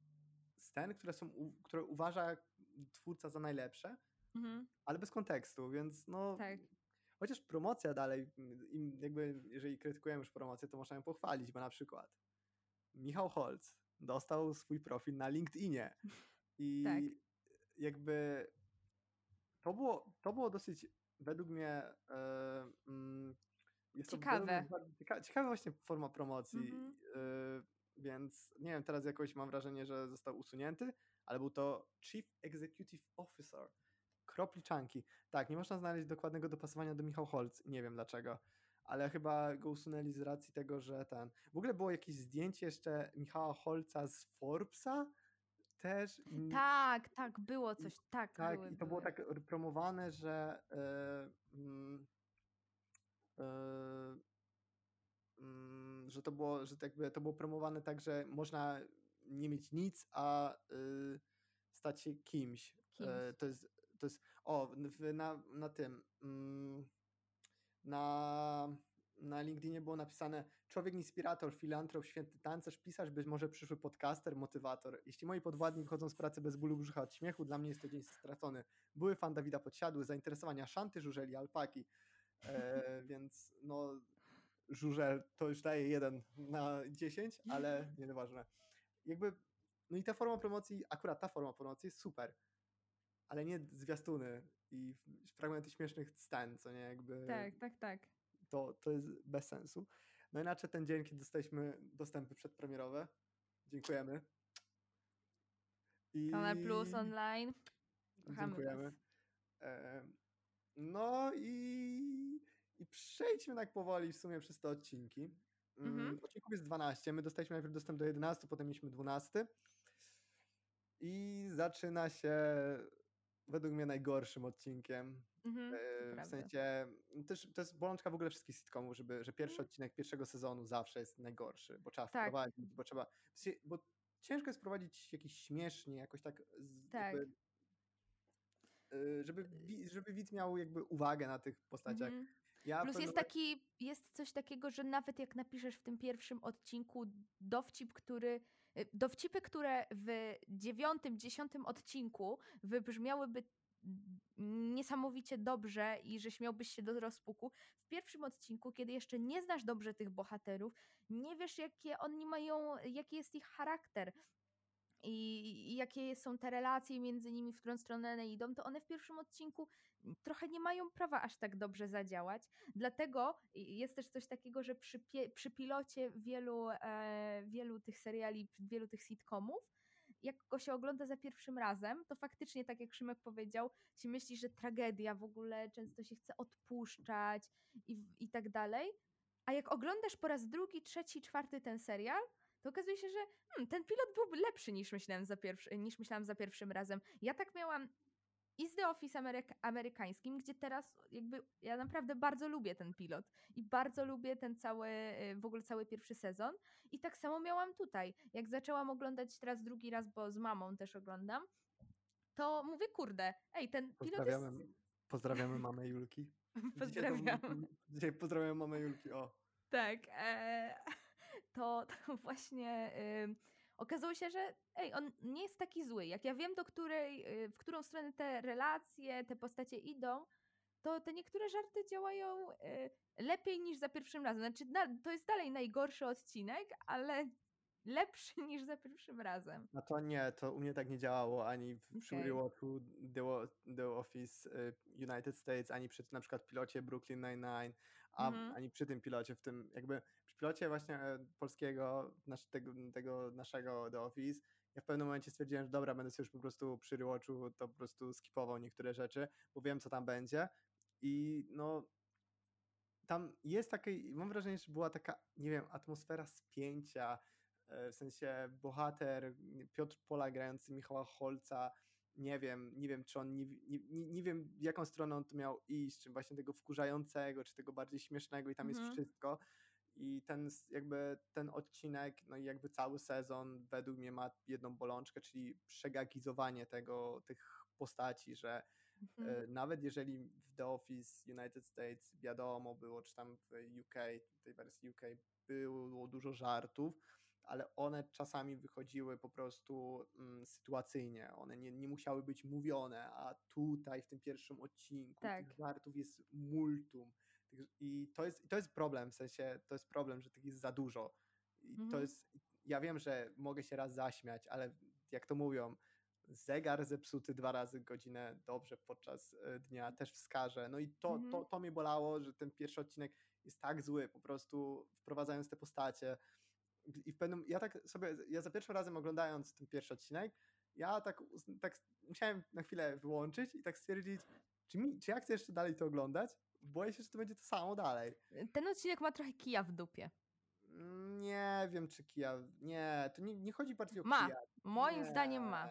scen, które są, które uważa twórca za najlepsze, Mhm. ale bez kontekstu, więc no Tak. Chociaż promocja dalej, im jakby jeżeli krytykujemy już promocję, to można ją pochwalić, bo na przykład Michał Holz dostał swój profil na LinkedInie i Tak. jakby to było, to było dosyć według mnie mm, jest to Ciekawe. bardzo Cieka, ciekawa właśnie forma promocji, Mhm. e, więc nie wiem, teraz jakoś mam wrażenie, że został usunięty, ale był to Chief Executive Officer kropliczanki. Tak, nie można znaleźć dokładnego dopasowania do Michał Holc. Nie wiem dlaczego. Ale chyba go usunęli z racji tego, że ten. W ogóle było jakieś zdjęcie jeszcze Michała Holca z Forbesa też. Tak, tak, było coś. Tak, tak, były, i to było były. tak promowane, że. e, mm, że to było, że tak jakby to było promowane tak, że można nie mieć nic, a y, stać się kimś. E, Kimś. to jest, to jest, o, na, na tym, mm, na, na LinkedInie było napisane człowiek inspirator, filantrop, święty tancerz, pisarz, być może przyszły podcaster, motywator. Jeśli moi podwładni wychodzą z pracy bez bólu brzucha od śmiechu, dla mnie jest to dzień stracony. Były fan Dawida Podsiadły, zainteresowania szanty, żużeli, alpaki. E, więc no, żużel to już daje jeden na 10, ale nieważne. Jakby, no i ta forma promocji, akurat ta forma promocji jest super, ale nie zwiastuny i fragmenty śmiesznych scen, co nie, jakby Tak, tak, tak. To, to jest bez sensu. No inaczej ten dzień, kiedy dostaliśmy dostępy przedpremierowe, dziękujemy. I Kanal Plus online. Kochamy dziękujemy. No i, i przejdźmy tak powoli w sumie przez te odcinki. Mhm. Odcinków jest 12. My dostaliśmy najpierw dostęp do 11, potem mieliśmy 12. I zaczyna się według mnie najgorszym odcinkiem. Mhm, E, w sensie no też, to jest bolączka w ogóle wszystkich sitcomów, żeby, że pierwszy Mhm. odcinek pierwszego sezonu zawsze jest najgorszy, bo trzeba Tak. wprowadzić, bo trzeba. Bo ciężko jest wprowadzić jakiś śmiesznie, jakoś tak. Tak. jakby, e, y, żeby, wi- żeby widz miał jakby uwagę na tych postaciach. Mhm. Ja Plus jest taki, jest coś takiego, że nawet jak napiszesz w tym pierwszym odcinku dowcip, który, y, dowcipy, które w dziewiątym, dziesiątym odcinku wybrzmiałyby niesamowicie dobrze i że śmiałbyś się do rozpuku. W pierwszym odcinku, kiedy jeszcze nie znasz dobrze tych bohaterów, nie wiesz jakie oni mają, jaki jest ich charakter, i, jakie są te relacje między nimi, w którą stronę one idą, to one w pierwszym odcinku trochę nie mają prawa aż tak dobrze zadziałać. Dlatego jest też coś takiego, że przy, przy pilocie wielu, e, wielu tych seriali, wielu tych sitcomów, jak go się ogląda za pierwszym razem, to faktycznie, tak jak Szymek powiedział, się myśli, że tragedia w ogóle, często się chce odpuszczać i, i tak dalej. A jak oglądasz po raz drugi, trzeci, czwarty ten serial, to okazuje się, że hmm, ten pilot byłby lepszy niż myślałem, za pierwszy, niż myślałam za pierwszym razem. Ja tak miałam i z The Office Ameryk amerykańskim, gdzie teraz jakby ja naprawdę bardzo lubię ten pilot i bardzo lubię ten cały, y, w ogóle cały pierwszy sezon. I tak samo miałam tutaj. Jak zaczęłam oglądać teraz drugi raz, bo z mamą też oglądam, to mówię, kurde, ej, ten pilot Pozdrawiamy, jest... pozdrawiamy mamę Julki. Dzisiaj Pozdrawiam. Dzisiaj pozdrawiam mamę Julki, o. Tak, e, to, to właśnie y, okazało się, że ej, on nie jest taki zły. Jak ja wiem, do której, y, w którą stronę te relacje, te postacie idą, to te niektóre żarty działają y, lepiej niż za pierwszym razem. Znaczy, na, to jest dalej najgorszy odcinek, ale lepszy niż za pierwszym razem. No to nie, to u mnie tak nie działało ani w przy Okej. rewatchu The, The Office y, United States, ani przy na przykład pilocie Brooklyn Nine-Nine, a Mhm. ani przy tym pilocie, w tym jakby przy pilocie właśnie e, polskiego, nasz, tego, tego naszego The Office, ja w pewnym momencie stwierdziłem, że dobra, będę sobie już po prostu przy rewatchu to po prostu skipował niektóre rzeczy, bo wiem co tam będzie i no tam jest takie, mam wrażenie, że była taka, nie wiem, atmosfera spięcia, e, w sensie bohater Piotr Pola grający Michała Holca, nie wiem, nie wiem, czy on, nie, nie, nie nie wiem w jaką stronę on to miał iść, czy właśnie tego wkurzającego, czy tego bardziej śmiesznego i tam Mhm. jest wszystko. I ten jakby ten odcinek, no i jakby cały sezon według mnie ma jedną bolączkę, czyli przegagizowanie tego, tych postaci, że Mhm. E, Nawet jeżeli w The Office United States wiadomo było, czy tam w UK, w tej wersji UK było dużo żartów, ale one czasami wychodziły po prostu mm, sytuacyjnie. One nie, nie musiały być mówione, a tutaj w tym pierwszym odcinku Tak. tych żartów jest multum. I to jest, i to jest problem, w sensie to jest problem, że tych jest za dużo. I to Mhm. jest, ja wiem, że mogę się raz zaśmiać, ale jak to mówią, zegar zepsuty dwa razy godzinę dobrze podczas e, dnia też wskaże. No i to, Mhm. to, to mnie bolało, że ten pierwszy odcinek jest tak zły, po prostu wprowadzając te postacie. I w pewnym, ja tak sobie, ja za pierwszym razem oglądając ten pierwszy odcinek, ja tak, tak musiałem na chwilę wyłączyć i tak stwierdzić, czy, mi, czy ja chcę jeszcze dalej to oglądać? Boję się, że to będzie to samo dalej. Ten odcinek ma trochę kija w dupie. Nie wiem, czy kija. Nie, to nie, nie chodzi bardziej o Ma. kija. Moim zdaniem ma.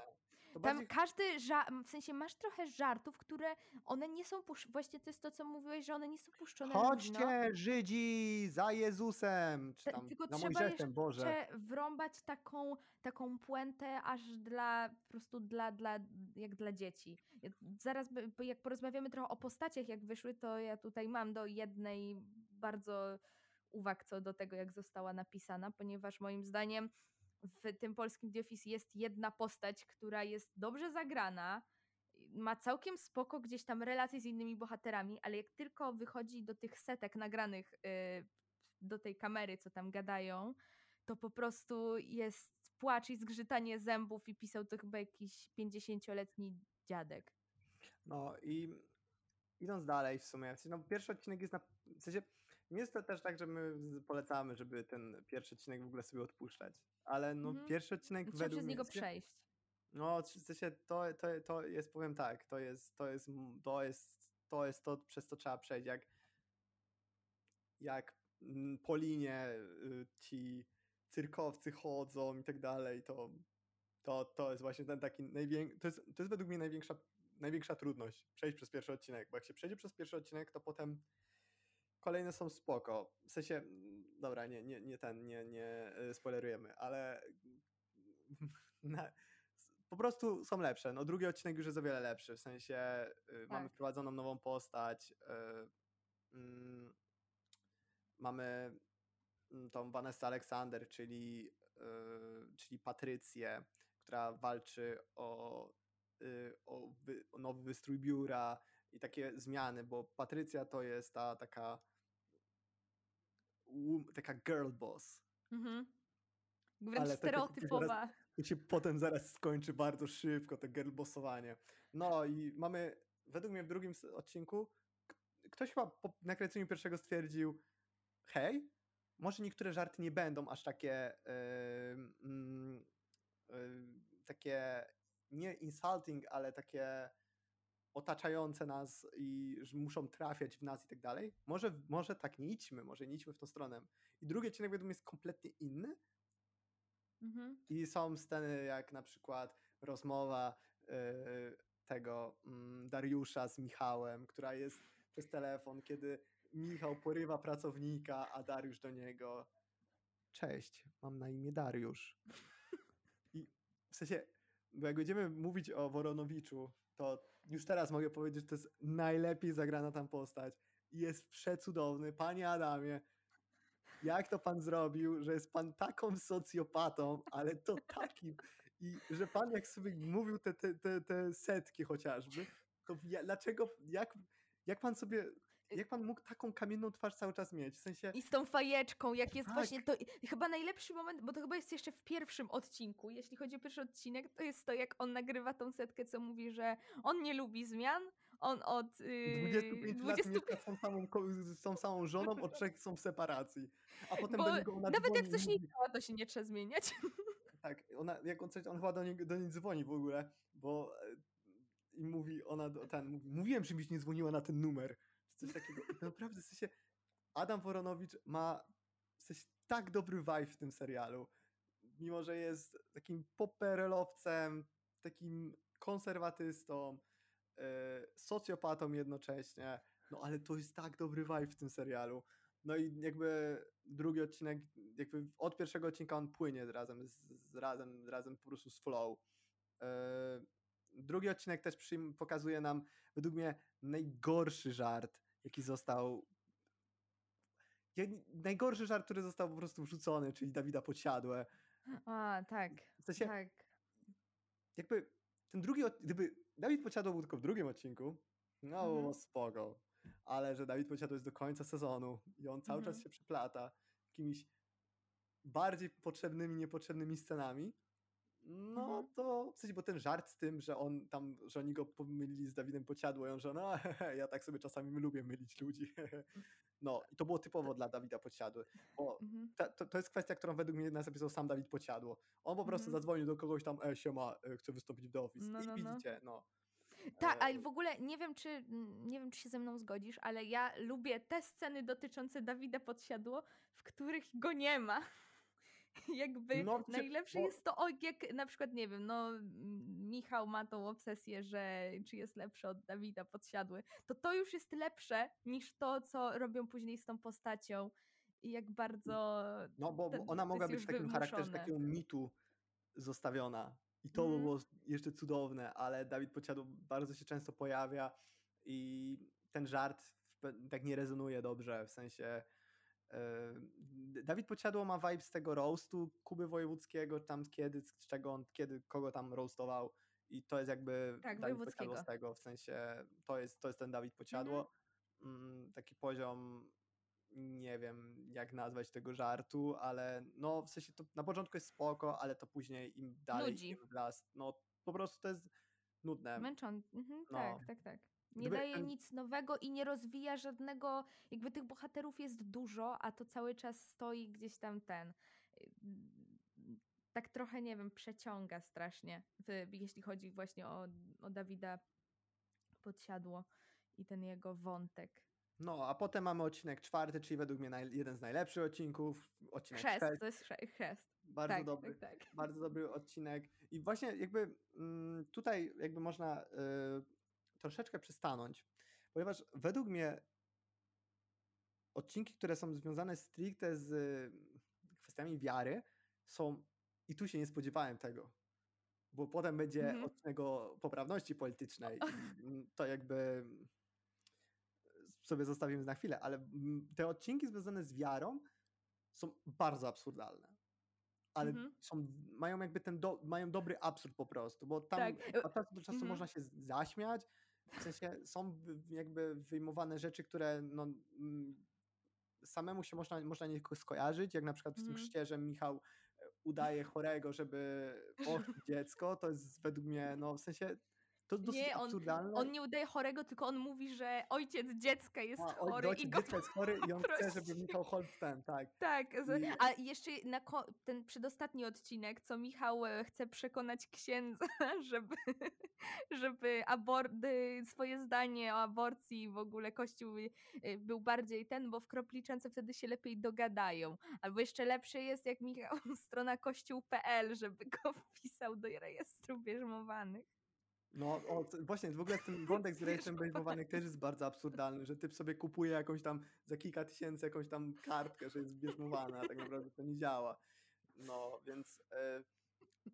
Tam bardziej każdy, ża- w sensie masz trochę żartów, które one nie są pusz... Właśnie to jest to, co mówiłeś, że one nie są puszczone. Chodźcie, Żydzi, za Jezusem! Czy tam tylko za trzeba Mojżeszem, Boże. jeszcze wrąbać taką, taką puentę aż dla, po prostu dla, dla, jak dla dzieci. Zaraz, jak porozmawiamy trochę o postaciach, jak wyszły, to ja tutaj mam do jednej bardzo uwag co do tego, jak została napisana, ponieważ moim zdaniem w tym polskim The Office jest jedna postać, która jest dobrze zagrana, ma całkiem spoko gdzieś tam relacje z innymi bohaterami, ale jak tylko wychodzi do tych setek nagranych y, do tej kamery, co tam gadają, to po prostu jest płacz i zgrzytanie zębów i pisał to chyba jakiś 50-letni dziadek. No i idąc dalej w sumie, no pierwszy odcinek jest na... W sensie, nie jest to też tak, że my polecamy, żeby ten pierwszy odcinek w ogóle sobie odpuszczać, ale no Mhm. pierwszy odcinek Trzeba według przez mnie... niego sensie- przejść. No, w sensie to, to, to jest, powiem tak, to jest, to jest, to jest, to jest to, przez co trzeba przejść, jak jak po linie y, ci cyrkowcy chodzą i tak dalej, to, to, to jest właśnie ten taki największy, to jest, to jest według mnie największa, największa trudność, przejść przez pierwszy odcinek, bo jak się przejdzie przez pierwszy odcinek, to potem kolejne są spoko, w sensie, dobra, nie, nie, nie ten, nie, nie y, spoilerujemy, ale na, po prostu są lepsze. No drugi odcinek już jest o wiele lepszy, w sensie mamy Tak. wprowadzoną nową postać, y, mm, mamy mm, tą Vanessa Alexander, czyli, czyli Patrycję, która walczy o, o, wy, o nowy wystrój biura i takie zmiany, bo Patrycja to jest ta taka taka girl boss. Mhm. Wręcz Ale stereotypowa. To się potem zaraz skończy bardzo szybko, to girlbossowanie. No i mamy, według mnie w drugim odcinku, ktoś chyba po nakręceniu pierwszego stwierdził, hej, może niektóre żarty nie będą aż takie mm, ym, takie nie insulting, ale takie otaczające nas i że muszą trafiać w nas i tak dalej. Może, może tak nie idźmy, może nie idźmy w tą stronę. I drugi odcinek mnie jest kompletnie inny, Mhm. i są sceny jak na przykład rozmowa y, tego mm, Dariusza z Michałem, która jest przez telefon, kiedy Michał porywa pracownika, a Dariusz do niego cześć, mam na imię Dariusz. I w sensie, bo jak będziemy mówić o Woronowiczu, to już teraz mogę powiedzieć, że to jest najlepiej zagrana tam postać. Jest przecudowny. Panie Adamie, jak to pan zrobił, że jest pan taką socjopatą, ale to takim. I że pan jak sobie mówił te, te, te, te setki chociażby, to dlaczego, jak, jak pan sobie, jak pan mógł taką kamienną twarz cały czas mieć? W sensie, I z tą fajeczką, jak jest Tak. właśnie to. Chyba najlepszy moment, bo to chyba jest jeszcze w pierwszym odcinku. Jeśli chodzi o pierwszy odcinek, to jest to, jak on nagrywa tą setkę, co mówi, że on nie lubi zmian. On od yy, 25 lat 20 mieszka z tą samą, z tą samą żoną, od trzech są w separacji. A potem Bo do niego ona Nawet jak coś nie działa, to się nie trzeba zmieniać. Tak, ona, jak on coś, on chyba do niej, do niej dzwoni w ogóle, bo e, i mówi ona, ten, mówi, mówiłem, żebyś nie dzwoniła na ten numer, coś takiego. Naprawdę, w sensie, Adam Woronowicz ma w sensie tak dobry vibe w tym serialu, mimo, że jest takim poperelowcem, takim konserwatystą, e, socjopatą jednocześnie, no ale to jest tak dobry vibe w tym serialu. No i jakby drugi odcinek, jakby od pierwszego odcinka on płynie razem z, z razem, razem po prostu z flow. Yy, drugi odcinek też przyjm- pokazuje nam według mnie najgorszy żart, jaki został najgorszy żart, który został po prostu wrzucony, czyli Dawida Podsiadłe. A, tak. W sensie, Tak. jakby ten drugi, gdyby Dawid Podsiadło był tylko w drugim odcinku, no Mhm. było spoko. Ale że Dawid Podsiadło jest do końca sezonu i on cały czas Mhm. się przyplata jakimiś bardziej potrzebnymi, niepotrzebnymi scenami, no Mhm. to w sensie, bo ten żart z tym, że on tam, że oni go pomylili z Dawidem Podsiadło i on, że no ja tak sobie czasami lubię mylić ludzi. No i to było typowo dla Dawida Podsiadły, bo Mhm. ta, to, to jest kwestia, którą według mnie napisał sam Dawid Podsiadło. On po prostu Mhm. zadzwonił do kogoś tam, e, siema, e, chce wystąpić w The Office. No, I no, no. widzicie, no. Tak, ale w ogóle nie wiem, czy mm, nie wiem, czy się ze mną zgodzisz, ale ja lubię te sceny dotyczące Dawida Podsiadło, w których go nie ma. Jakby No, najlepsze bo- jest to, o, jak na przykład, nie wiem, no mm, Michał ma tą obsesję, że czy jest lepszy od Dawida Podsiadły, to to już jest lepsze niż to, co robią później z tą postacią i jak bardzo No bo ten- ona mogła być w takim charakterze wymuszone. takiego mitu zostawiona. I to Mhm. było jeszcze cudowne, ale Dawid Podsiadło bardzo się często pojawia i ten żart tak nie rezonuje dobrze, w sensie Dawid Podsiadło ma vibe z tego roastu Kuby Wojewódzkiego, tam kiedy, z czego on, kiedy, kogo tam roastował i to jest jakby Tak, Dawid. Podsiadło z tego, w sensie to jest, to jest ten Dawid Podsiadło. Mm, taki poziom nie wiem jak nazwać tego żartu, ale no w sensie to na początku jest spoko, ale to później im dalej im w las, no po prostu to jest nudne. Męczący. Mhm, No. Tak, tak, tak. Nie Gdyby daje nic nowego i nie rozwija żadnego, jakby tych bohaterów jest dużo, a to cały czas stoi gdzieś tam ten. y, Tak trochę, nie wiem, przeciąga strasznie, jeśli chodzi właśnie o, o Dawida Podsiadło i ten jego wątek. No, a potem mamy odcinek czwarty, czyli według mnie naj, jeden z najlepszych odcinków, odcinek Chrzest, chrzest, to jest chrze- chrzest. bardzo tak, dobry. tak, tak. bardzo dobry odcinek. I właśnie jakby mm, tutaj jakby można y, troszeczkę przystanąć, ponieważ według mnie odcinki, które są związane stricte z y, kwestiami wiary, są, i tu się nie spodziewałem tego, bo potem będzie Mhm. odcinek o poprawności politycznej. mm, To jakby sobie zostawimy na chwilę, ale mm, te odcinki związane z wiarą są bardzo absurdalne. Ale Mhm. są, mają jakby ten, do, mają dobry absurd po prostu, bo tam Tak, od czasu do czasu mhm. można się zaśmiać, w sensie są jakby wyjmowane rzeczy, które no, mm, samemu się można, można nie skojarzyć, jak na przykład w tym Mhm. chrzcie, że Michał e, udaje chorego, żeby ochrzcić dziecko, to jest według mnie, no w sensie, to jest dosyć Nie, on, absurdalne. on nie udaje chorego, tylko on mówi, że ojciec dziecka jest A, chory ojciec i go dziecka jest chory i on chce, żeby. Michał Holt ten, tak. Tak, I- a jeszcze na ten przedostatni odcinek, co Michał e, chce przekonać księdza, żeby, żeby abor- swoje zdanie o aborcji w ogóle Kościół y, był bardziej ten, bo w kropliczance wtedy się lepiej dogadają. Albo jeszcze lepsze jest, jak Michał strona kościół.pl, żeby go wpisał do rejestru bierzmowanych. No, o, właśnie, w ogóle ten wątek z rejestrem bierzmowanych też jest bardzo absurdalny, że typ sobie kupuje jakąś tam za kilka tysięcy jakąś tam kartkę, że jest bierzmowana, a tak naprawdę to nie działa. No, więc e,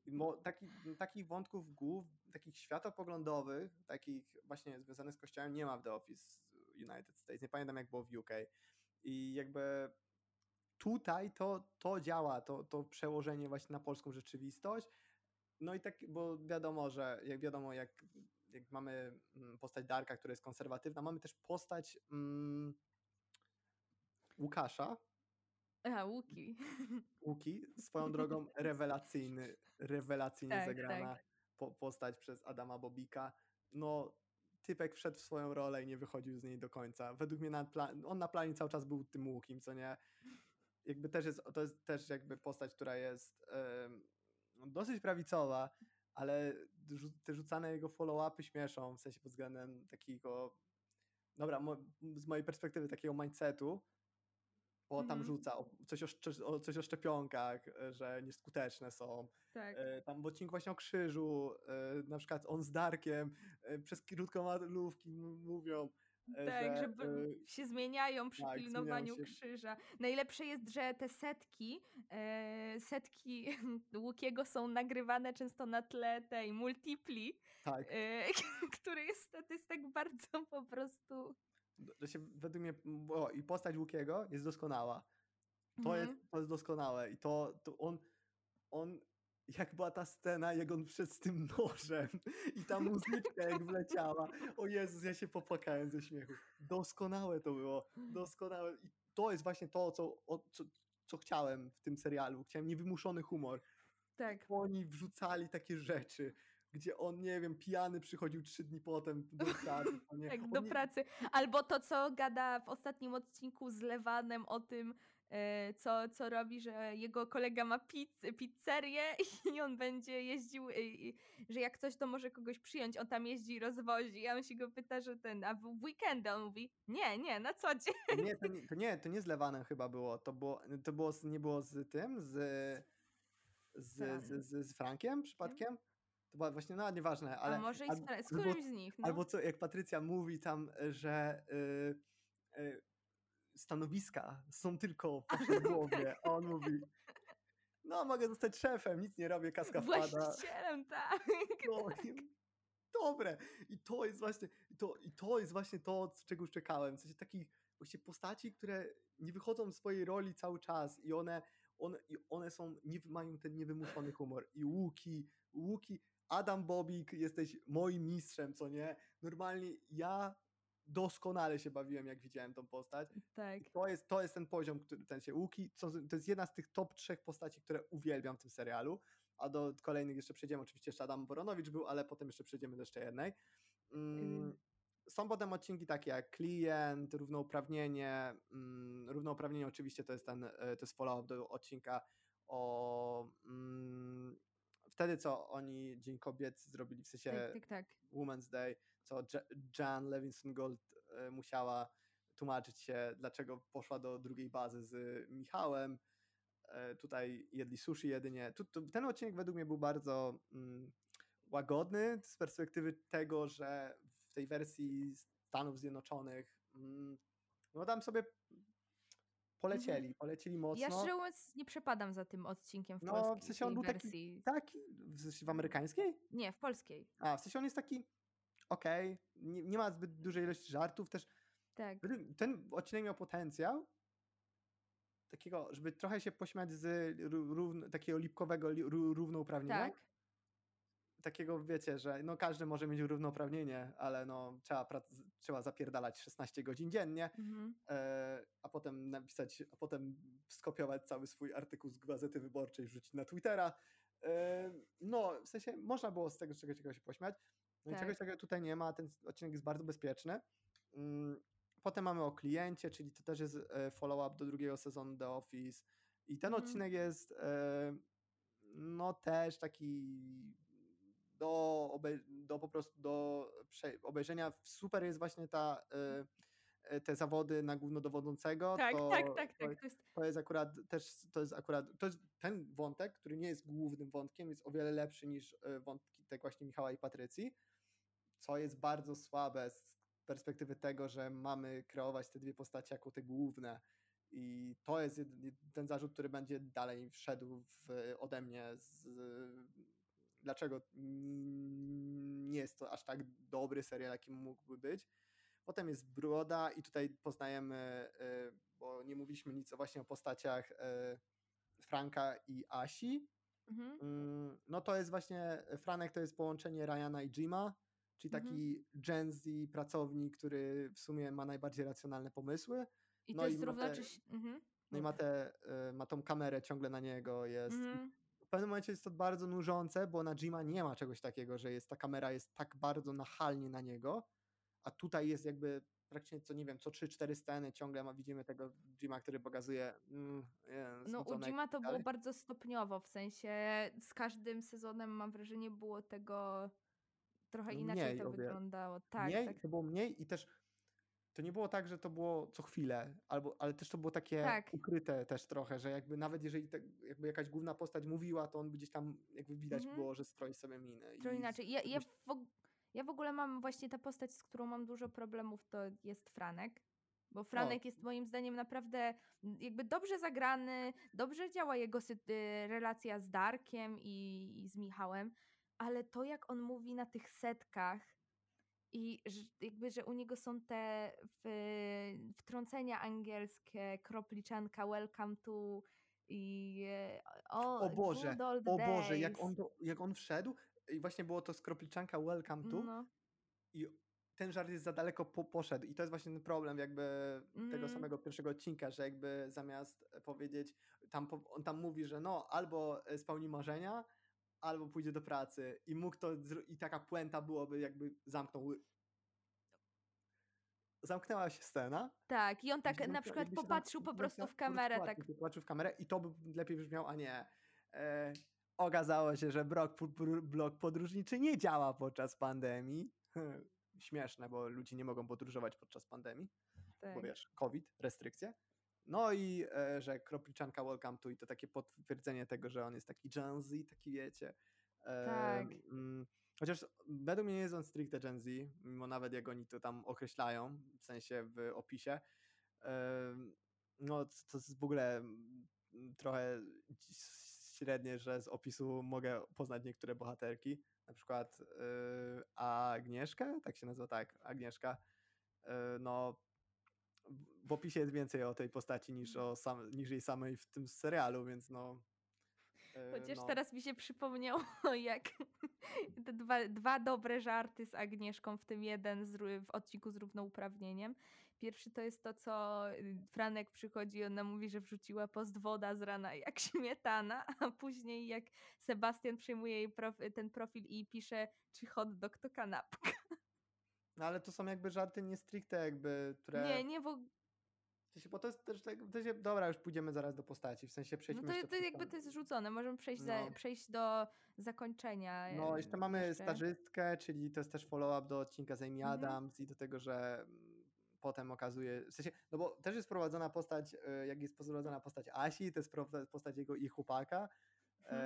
mo, taki, takich wątków głów, takich światopoglądowych, takich właśnie związanych z kościołem nie ma w The Office United States. Nie pamiętam jak było w UK. I jakby tutaj to, to działa, to, to przełożenie właśnie na polską rzeczywistość. No i tak, bo wiadomo, że jak wiadomo, jak, jak mamy mm, postać Darka, która jest konserwatywna, mamy też postać mm, Łukasza, A, Łuki. Łuki, swoją drogą rewelacyjny, rewelacyjnie Tak, zagrana tak. po, postać przez Adama Bobika. No, typek wszedł w swoją rolę i nie wychodził z niej do końca. Według mnie na on na planie cały czas był tym Łukim, co nie? Jakby też jest, to jest też jakby postać, która jest dosyć prawicowa, ale te rzucane jego follow-upy śmieszą, w sensie pod względem takiego, dobra, mo- z mojej perspektywy takiego mindsetu, bo tam Mhm. rzuca o, coś, o, o, coś o szczepionkach, że nieskuteczne są. Tak. E, Tam w odcinku właśnie o krzyżu, e, na przykład on z Darkiem e, przez krótkomalówki m- mówią, Tak, że żeby e, się zmieniają przy tak, pilnowaniu zmieniają krzyża. Najlepsze jest, że te setki, e, setki Łukiego są nagrywane często na tle tej multipli, tak, e, który jest statystyk bardzo po prostu... że się według mnie, o, i postać Łukiego jest doskonała. To, Mhm. jest, to jest doskonałe i to, to on, on, jak była ta scena, jak on wszedł z tym nożem i ta muzyczka jak wleciała, o Jezus, ja się popłakałem ze śmiechu. Doskonałe to było, doskonałe i to jest właśnie to, co, o, co, co chciałem w tym serialu. Chciałem niewymuszony humor. Tak. Oni wrzucali takie rzeczy, gdzie on, nie wiem, pijany przychodził trzy dni potem do pracy. nie? Tak, do Oni- pracy. Albo to, co gada w ostatnim odcinku z Lewanem o tym, co, co robi, że jego kolega ma pizz, pizzerię i on będzie jeździł, e, że jak coś, to może kogoś przyjąć. On tam jeździ i rozwozi, a on się go pyta, że ten, a w weekendy on mówi, nie, nie, na co dzień. Nie, to nie, to nie, to nie z Lewanem chyba było. To było, to było z, nie było z tym, z, z, z, z, z Frankiem przypadkiem? To była właśnie, no nieważne, ale. a może i z, z którymś z nich, no. Albo co, jak Patrycja mówi tam, że y, y, stanowiska są tylko w waszej głowie, a on mówi, no mogę zostać szefem, nic nie robię, kaska wpada. Właścicielem, tak. No, i- dobre. I to jest właśnie to, i to jest właśnie to, czego czekałem. W sensie takich właśnie postaci, które nie wychodzą z swojej roli cały czas i one, one, i one są, nie, mają ten niewymuszony humor. I Łuki, Łuki, Adam Bobik, jesteś moim mistrzem, co nie? Normalnie ja doskonale się bawiłem, jak widziałem tą postać. tak. I to jest, to jest ten poziom, który ten się Łuki, to jest jedna z tych top trzech postaci, które uwielbiam w tym serialu. A do kolejnych jeszcze przejdziemy. Oczywiście jeszcze Adam Boronowicz był, ale potem jeszcze przejdziemy do jeszcze jednej. Mm, Ym. Są potem odcinki takie jak klient, równouprawnienie. Mm, równouprawnienie oczywiście to jest ten, e, to jest follow-up do odcinka o mm, wtedy, co oni Dzień Kobiet zrobili, w sensie Tak, tak, tak. Women's Day, co Ja- Jan Levinson Gold e, musiała tłumaczyć się, dlaczego poszła do drugiej bazy z Michałem. E, Tutaj jedli sushi jedynie. Tu, tu, ten odcinek według mnie był bardzo mm, łagodny z perspektywy tego, że w tej wersji Stanów Zjednoczonych mm, no tam sobie polecieli, polecieli mocno. Ja szczerze mówiąc nie przepadam za tym odcinkiem w No, polskiej w sensie on był taki- wersji. Taki, w, sensie w amerykańskiej? Nie, w polskiej. A, w sensie on jest taki okej, nie, nie ma zbyt dużej ilości żartów, też Tak. Ten- odcinek miał potencjał takiego, żeby trochę się pośmiać z ró- równ, takiego lipkowego li- ró- równouprawnienia. Tak. Takiego, wiecie, że no każdy może mieć równouprawnienie, ale no trzeba, trzeba zapierdalać 16 godzin dziennie, Mhm. e, a potem napisać, a potem skopiować cały swój artykuł z Gazety Wyborczej, wrzucić na Twittera. E, no, w sensie można było z tego czegoś, czegoś się pośmiać. No i Tak. czegoś takiego tutaj nie ma, ten odcinek jest bardzo bezpieczny. Mm, Potem mamy o kliencie, czyli to też jest e, follow-up do drugiego sezonu The Office. I ten Mhm. odcinek jest e, no też taki do, obej- do po prostu do prze- obejrzenia. Super jest właśnie ta e, te zawody na głównodowodzącego. Tak, to, tak, tak, to, tak. To jest, to jest akurat też, to jest akurat, to jest ten wątek, który nie jest głównym wątkiem, jest o wiele lepszy niż e, wątki tak właśnie Michała i Patrycji, co jest bardzo słabe z perspektywy tego, że mamy kreować te dwie postacie jako te główne i to jest ten zarzut, który będzie dalej wszedł w, ode mnie z dlaczego nie jest to aż tak dobry serial, jakim mógłby być. Potem jest Broda i tutaj poznajemy, y, bo nie mówiliśmy nic o właśnie o postaciach y, Franka i Asi. mhm. Mm, No to jest właśnie, Franek to jest połączenie Ryana i Jima, czyli Mhm. taki Gen Z pracownik, który w sumie ma najbardziej racjonalne pomysły. I no to i jest ma te-. Mhm. No i ma, te, y, ma tą kamerę ciągle na niego, jest. i Mhm. W pewnym momencie jest to bardzo nużące, bo na Jima nie ma czegoś takiego, że jest ta kamera jest tak bardzo nachalnie na niego, a tutaj jest jakby praktycznie co nie wiem, co 3-4 sceny ciągle ma, widzimy tego Jima, który pokazuje mm, jest No u Jima to tak było bardzo stopniowo, w sensie z każdym sezonem mam wrażenie było tego trochę inaczej Mniej to o wiele. wyglądało. Tak, mniej, tak. to było mniej i też to nie było tak, że to było co chwilę, albo, ale też to było takie Tak. ukryte też trochę, że jakby nawet jeżeli te, jakby jakaś główna postać mówiła, to on gdzieś tam jakby widać Mhm. było, że stroi sobie minę. Trochę inaczej. Ja, ja, w, ja w ogóle mam właśnie ta postać, z którą mam dużo problemów, to jest Franek. Bo Franek jest moim zdaniem naprawdę jakby dobrze zagrany, dobrze działa jego y, relacja z Darkiem i, i z Michałem, ale to jak on mówi na tych setkach i jakby, że u niego są te wtrącenia angielskie, kropliczanka, welcome to i o, O Boże, O Boże, jak days. on, jak on wszedł i właśnie było to z kropliczanka Welcome to No, i ten żart jest za daleko po, poszedł i to jest właśnie ten problem jakby tego Mhm. samego pierwszego odcinka, że jakby zamiast powiedzieć, tam, on tam mówi, że no albo spełni marzenia, albo pójdzie do pracy i mógł to, i taka puenta byłoby jakby zamknął zamknęła się scena. tak. I on tak na przykład popatrzył po prostu w kamerę, tak. popatrzył- w kamerę i to by lepiej brzmiał, a nie. E, okazało się, że blok, blok podróżniczy nie działa podczas pandemii. Śmieszne, bo ludzie nie mogą podróżować podczas pandemii, bo tak. wiesz, COVID, restrykcje. No i e, że kropliczanka welcome to i to takie potwierdzenie tego, że on jest taki Gen Z, taki wiecie. E, Tak. mm, chociaż według mnie nie jest on stricte Gen Z, mimo nawet jak oni to tam określają, w sensie w opisie. Em, No, to jest w ogóle trochę średnie, że z opisu mogę poznać niektóre bohaterki. Na przykład y, Agnieszkę, tak się nazywa, tak, Agnieszka. Y, No, w- opisie jest więcej o tej postaci niż, o sam, niż jej samej w tym serialu, więc no. y, Chociaż no. teraz mi się przypomniało, jak te dwa, dwa dobre żarty z Agnieszką, w tym jeden z, w odcinku z równouprawnieniem. Pierwszy to jest to, co y, Franek przychodzi i ona mówi, że wrzuciła post woda z rana jak śmietana, a później jak Sebastian przyjmuje jej prof- ten profil i pisze, czy hot dog to kanapka. No ale to są jakby żarty nie stricte jakby, które... Nie, nie, bo W sensie, bo to jest też tak, to dobra, już pójdziemy zaraz do postaci, w sensie no przejdźmy to, jeszcze to przez jakby to jest rzucone. Możemy przejść, za, No. przejść do zakończenia. No, e, jeszcze mamy jeszcze. stażystkę, czyli to jest też follow-up do odcinka z Amy Mhm. Adams i do tego, że mm, potem okazuje, w sensie, no bo też jest prowadzona postać, e, jak jest prowadzona postać Asi, to jest postać jego i chłopaka, Mhm.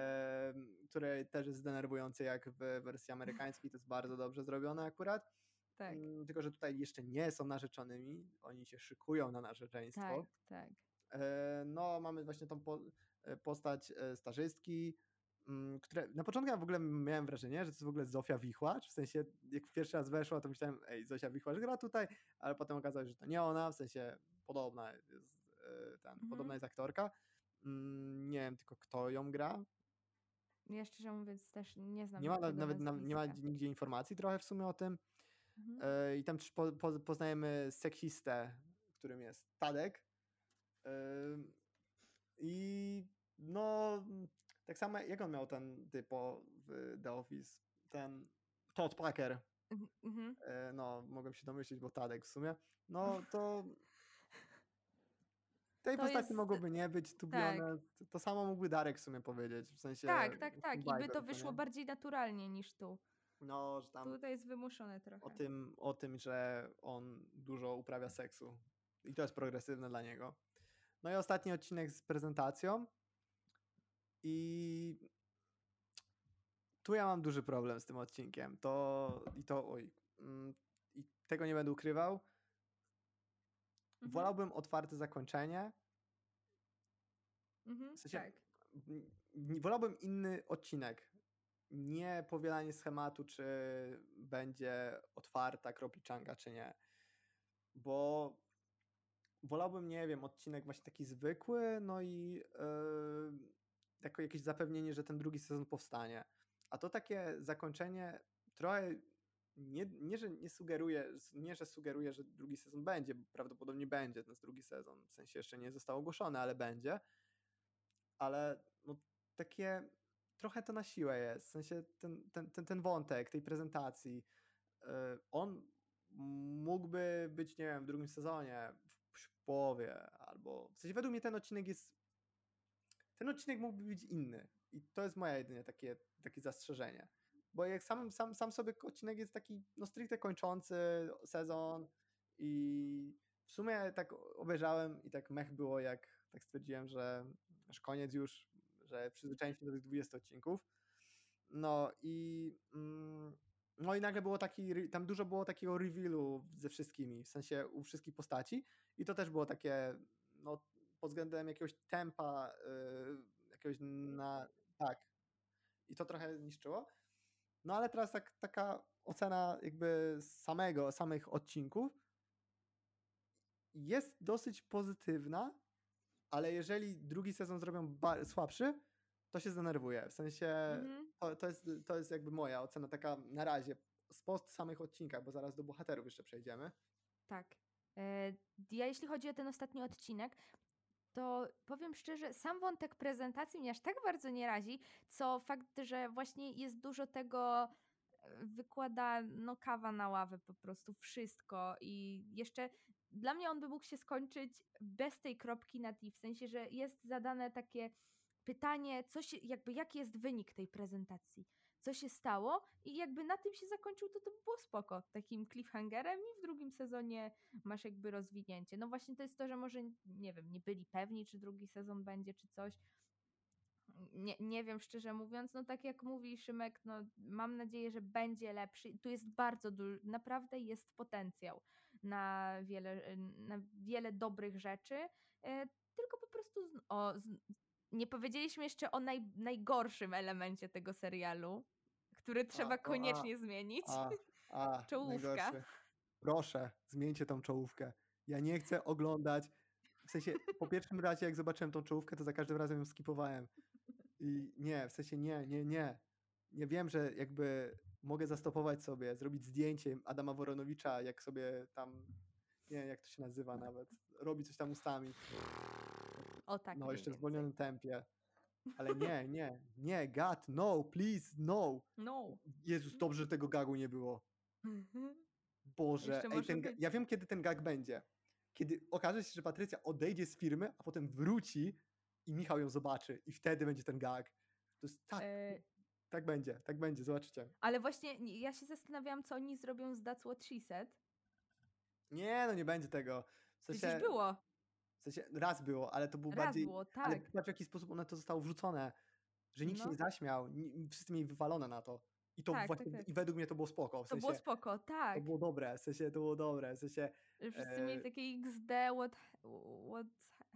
em, które też jest denerwujące jak w wersji amerykańskiej, to jest bardzo dobrze zrobione akurat. Tak, Mm, Tylko, że tutaj jeszcze nie są narzeczonymi, oni się szykują na narzeczeństwo. tak, tak. E, No, mamy właśnie tą e, postać e, stażystki, mm, które na początku ja w ogóle miałem wrażenie, że to jest w ogóle Zofia Wichłacz, w sensie jak pierwszy raz weszła, to myślałem, ej, Zofia Wichłacz gra tutaj, ale potem okazało się, że to nie ona, w sensie podobna jest, ten, Mhm. podobna jest aktorka. Mm, Nie wiem tylko kto ją gra. Ja szczerze mówiąc też nie znam Nie ma nawet na, nie ma nigdzie informacji trochę w sumie o tym. Mhm. E, I tam też po, po, poznajemy seksistę, którym jest Tadek. I no, tak samo jak on miał ten typo w The Office, ten Todd Packer. Mhm, mhm. E, No, mogłem się domyślić, bo Tadek w sumie. No to. Tej To postaci jest- mogłoby nie być, tu tak. to, to samo mógłby Darek w sumie powiedzieć. W sensie. Tak, tak, tak. I by to wyszło nie? bardziej naturalnie niż tu. No, że tam. Tutaj jest wymuszone trochę. o tym, o tym, że on dużo uprawia seksu. I to jest progresywne dla niego. No i ostatni odcinek z prezentacją. I tu ja mam duży problem z tym odcinkiem. To i to, oj, mm, i tego nie będę ukrywał. Mhm, Wolałbym otwarte zakończenie. mhm, w sensie- tak. Wolałbym inny odcinek. Nie powielanie schematu, czy będzie otwarta kropliczanka, czy nie. Bo wolałbym, nie wiem, odcinek właśnie taki zwykły, no i yy, jako jakieś zapewnienie, że ten drugi sezon powstanie. A to takie zakończenie trochę nie, nie, że nie sugeruje, nie, że sugeruje, że drugi sezon będzie, prawdopodobnie będzie ten drugi sezon. W sensie jeszcze nie został ogłoszony, ale będzie. Ale no, takie trochę to na siłę jest. W sensie ten, ten, ten, ten wątek tej prezentacji, yy, on mógłby być, nie wiem, w drugim sezonie, w, połowie, albo w sensie według mnie ten odcinek jest ten odcinek mógłby być inny. I to jest moje jedynie takie, takie zastrzeżenie. Bo jak sam, sam, sam sobie odcinek jest taki no stricte kończący sezon i w sumie tak obejrzałem i tak mech było, jak tak stwierdziłem, że, że koniec już, że przyzwyczaiłem się do tych 20 odcinków. No i mm, no i nagle było taki, tam dużo było takiego revealu ze wszystkimi, w sensie u wszystkich postaci i to też było takie, no pod względem jakiegoś tempa, yy, jakiegoś na, tak, i to trochę niszczyło. No ale teraz tak, taka ocena jakby samego, samych odcinków jest dosyć pozytywna, ale jeżeli drugi sezon zrobią słabszy, to się zdenerwuję. W sensie Mhm. to, to, jest, to jest jakby moja ocena taka na razie z post samych odcinkach, bo zaraz do bohaterów jeszcze przejdziemy. Tak. E, Ja jeśli chodzi o ten ostatni odcinek, to powiem szczerze, sam wątek prezentacji mnie aż tak bardzo nie razi, co fakt, że właśnie jest dużo tego e, wykłada no kawa na ławę po prostu wszystko i jeszcze dla mnie on by mógł się skończyć bez tej kropki na i, w sensie, że jest zadane takie pytanie, co się, jakby jaki jest wynik tej prezentacji, co się stało i jakby na tym się zakończył, to to by było spoko, takim cliffhangerem i w drugim sezonie masz jakby rozwinięcie. No właśnie to jest to, że może, nie wiem, nie byli pewni, czy drugi sezon będzie, czy coś. Nie, nie wiem, szczerze mówiąc, no tak jak mówi Szymek, no mam nadzieję, że będzie lepszy. Tu jest bardzo naprawdę jest potencjał na wiele, na wiele dobrych rzeczy, e, tylko po prostu z, o, z, nie powiedzieliśmy jeszcze o naj, najgorszym elemencie tego serialu, który trzeba a, koniecznie zmienić. A, a, Czołówka. najgorszy. Proszę, zmieńcie tą czołówkę. Ja nie chcę oglądać. W sensie, po pierwszym razie, jak zobaczyłem tą czołówkę, to za każdym razem ją skipowałem. I nie, w sensie nie, nie, nie. Ja wiem, że jakby mogę zastopować sobie, zrobić zdjęcie Adama Woronowicza, jak sobie tam, nie wiem jak to się nazywa nawet, robi coś tam ustami. O tak. no, jeszcze w zwolnionym tempie. Ale nie, nie, nie, God, no, please, no. No. Jezus, dobrze, że tego gagu nie było. Boże, ej, ten, być. ja wiem, kiedy ten gag będzie. Kiedy okaże się, że Patrycja odejdzie z firmy, a potem wróci i Michał ją zobaczy i wtedy będzie ten gag. To jest tak, E, tak będzie, tak będzie, zobaczycie. ale właśnie nie- ja się zastanawiałam, co oni zrobią z That's What She Said. Nie, no nie będzie tego. W sensie, Przecież było. W sensie, raz było, ale to był Raz bardziej... było, Ale tak. patrz, w jaki sposób one to zostało wrzucone. Że nikt się No. nie zaśmiał, wszyscy mieli wywalone na to. I to Tak, właśnie, tak, tak. i według mnie to było spoko. W To sensie, było spoko, tak. to było dobre, w sensie to było dobre, w sensie Wszyscy e, mieli takie XD, what, what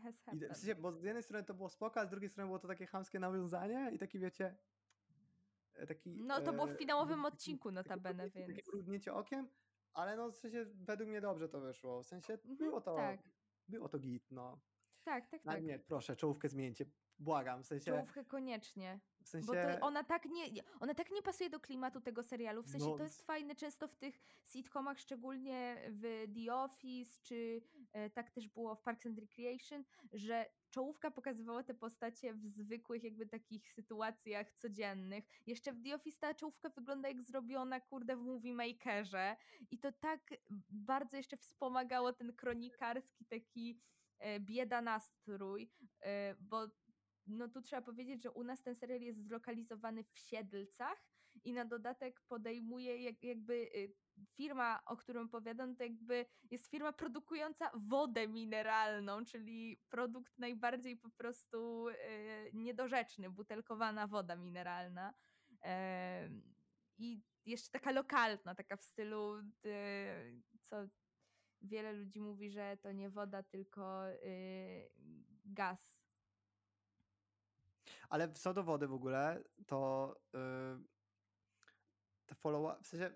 has I happened. w sensie, bo z jednej strony to było spoko, a z drugiej strony było to takie chamskie nawiązanie i taki wiecie, taki... No to było w e, finałowym taki- odcinku notabene, mrugnięcie- więc... Takie mrugnięcie okiem, ale no w sensie według mnie dobrze to wyszło. W sensie Mhm, było to, tak. było to git, no. Tak, tak, tak. nie, proszę, czołówkę zmieńcie. Błagam, w sensie... Czołówkę koniecznie. W sensie... Bo to ona tak nie, nie- ona tak nie pasuje do klimatu tego serialu. W sensie No, to jest fajne często w tych sitcomach, szczególnie w The Office, czy e, tak też było w Parks and Recreation, że czołówka pokazywała te postacie w zwykłych jakby takich sytuacjach codziennych. Jeszcze w The Office ta czołówka wygląda jak zrobiona kurde w Movie Makerze i to tak bardzo jeszcze wspomagało ten kronikarski taki e, bieda nastrój, e, bo no tu trzeba powiedzieć, że u nas ten serial jest zlokalizowany w Siedlcach i na dodatek podejmuje jak, jakby y, firma, o którym opowiadam, to jakby jest firma produkująca wodę mineralną, czyli produkt najbardziej po prostu y, niedorzeczny, butelkowana woda mineralna. I jeszcze taka lokalna, taka w stylu, y, co wiele ludzi mówi, że to nie woda, tylko gaz Ale co do wody w ogóle, to te follow-up, w sensie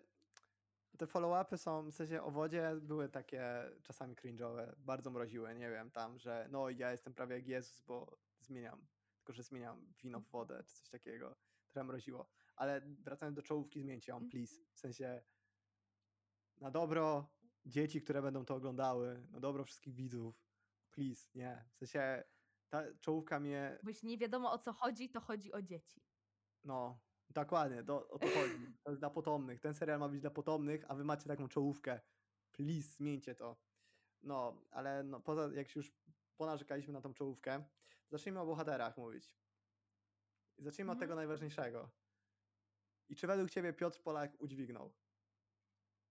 te follow-upy są, w sensie o wodzie były takie czasami cringe'owe, bardzo mroziły, nie wiem, tam, że no ja jestem prawie jak Jezus, bo zmieniam, tylko że zmieniam wino w wodę, czy coś takiego, trochę mroziło. Ale wracając do czołówki, zmieńcie ją, please. W sensie na dobro dzieci, które będą to oglądały, na dobro wszystkich widzów, please, nie. W sensie ta czołówka mnie Bo jeśli nie wiadomo o co chodzi, to chodzi o dzieci. No, dokładnie, do, o to chodzi. To jest dla potomnych. Ten serial ma być dla potomnych, a wy macie taką czołówkę. Please, zmieńcie to. No, ale no, poza, jak się już ponarzekaliśmy na tą czołówkę, zacznijmy o bohaterach mówić. I zacznijmy od Mhm. tego najważniejszego. I czy według ciebie Piotr Polak udźwignął?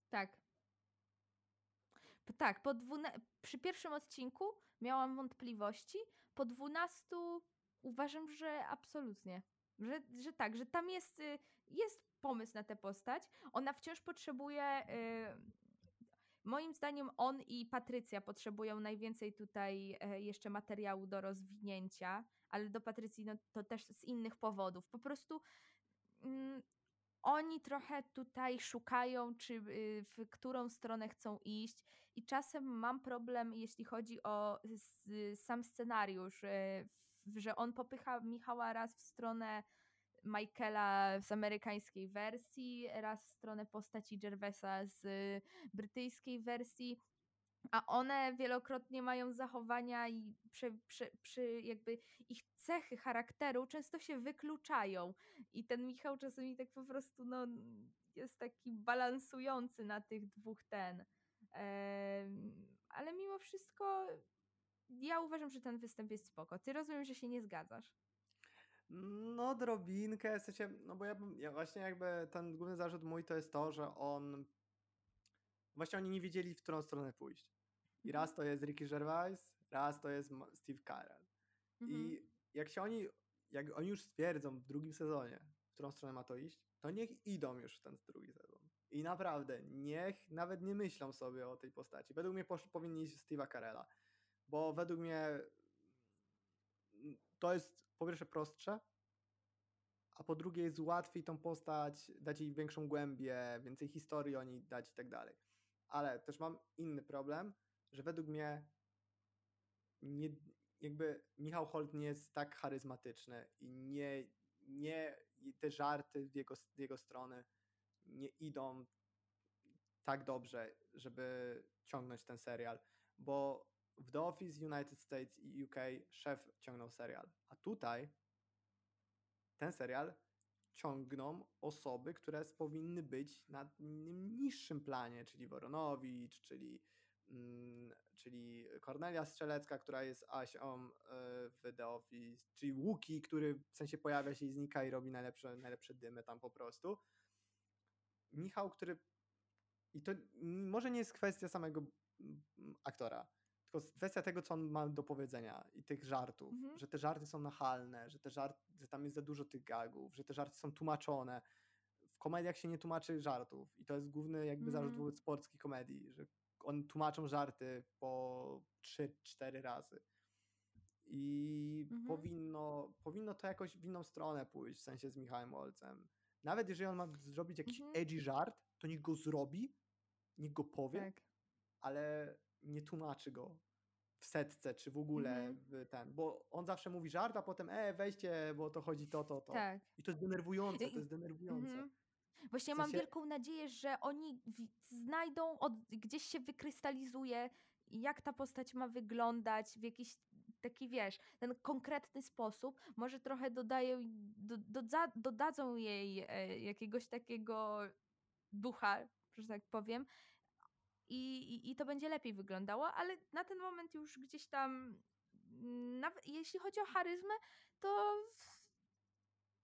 Tak. Tak, po dwuna... przy pierwszym odcinku miałam wątpliwości, po dwunastu uważam, że absolutnie. Że, że tak, że tam jest, y, jest pomysł na tę postać. Ona wciąż potrzebuje. y, Moim zdaniem on i Patrycja potrzebują najwięcej tutaj e, jeszcze materiału do rozwinięcia, ale do Patrycji no, to też z innych powodów. Po prostu mm, oni trochę tutaj szukają, czy y, w którą stronę chcą iść, i czasem mam problem, jeśli chodzi o sam scenariusz, że on popycha Michała raz w stronę Michaela z amerykańskiej wersji, raz w stronę postaci Gervaisa z brytyjskiej wersji. A one wielokrotnie mają zachowania i przy, przy, przy jakby ich cechy charakteru często się wykluczają. I ten Michał czasami tak po prostu no, jest taki balansujący na tych dwóch ten. Ale mimo wszystko ja uważam, że ten występ jest spoko. Ty rozumiem, że się nie zgadzasz. No, drobinkę, w sensie, no bo ja ja właśnie jakby ten główny zarzut mój to jest to, że on, właśnie oni nie wiedzieli, w którą stronę pójść. I raz to jest Ricky Gervais, raz to jest Steve Carell. Mhm. I jak się oni, jak oni już stwierdzą w drugim sezonie, w którą stronę ma to iść, to niech idą już w ten drugi sezon. I naprawdę, niech nawet nie myślą sobie o tej postaci. Według mnie posz, powinni iść Steve'a Carella, bo według mnie mm, to jest po pierwsze prostsze, a po drugie jest łatwiej tą postać, dać jej większą głębię, więcej historii o niej dać i tak dalej. Ale też mam inny problem, że według mnie nie, jakby Michał Holt nie jest tak charyzmatyczny i nie, nie te żarty w jego, jego strony nie idą tak dobrze, żeby ciągnąć ten serial, bo w The Office United States i UK szef ciągnął serial, a tutaj ten serial ciągną osoby, które powinny być na niższym planie, czyli Woronowicz, czyli, mm, czyli Kornelia Strzelecka, która jest Asią y, w The Office, czyli Łuki, który w sensie pojawia się i znika i robi najlepsze, najlepsze dymy tam po prostu. Michał, który i to może nie jest kwestia samego aktora, tylko kwestia tego, co on ma do powiedzenia i tych żartów, Mhm. że te żarty są nachalne, że, te żart, że tam jest za dużo tych gagów, że te żarty są tłumaczone. W komediach się nie tłumaczy żartów i to jest główny jakby zarzut Mhm. wobec polskiej komedii, że on tłumaczą żarty po 3-4 razy. I Mhm. powinno, powinno to jakoś w inną stronę pójść, w sensie z Michałem Olcem. Nawet jeżeli on ma zrobić jakiś Mhm. edgy żart, to niech go zrobi, niech go powie, Tak. ale nie tłumaczy go w setce, czy w ogóle Mhm. ten, bo on zawsze mówi żart, a potem e, weźcie, bo to chodzi to, to, to. Tak. I to jest denerwujące, to jest denerwujące. Mhm. Właśnie mam wielką nadzieję, że oni znajdą, od, gdzieś się wykrystalizuje, jak ta postać ma wyglądać, w jakiś taki, wiesz, ten konkretny sposób. Może trochę dodają, do, dodza, dodadzą jej e, jakiegoś takiego ducha, że tak powiem. I, i, I to będzie lepiej wyglądało, ale na ten moment już gdzieś tam, mm, nawet jeśli chodzi o charyzmę, to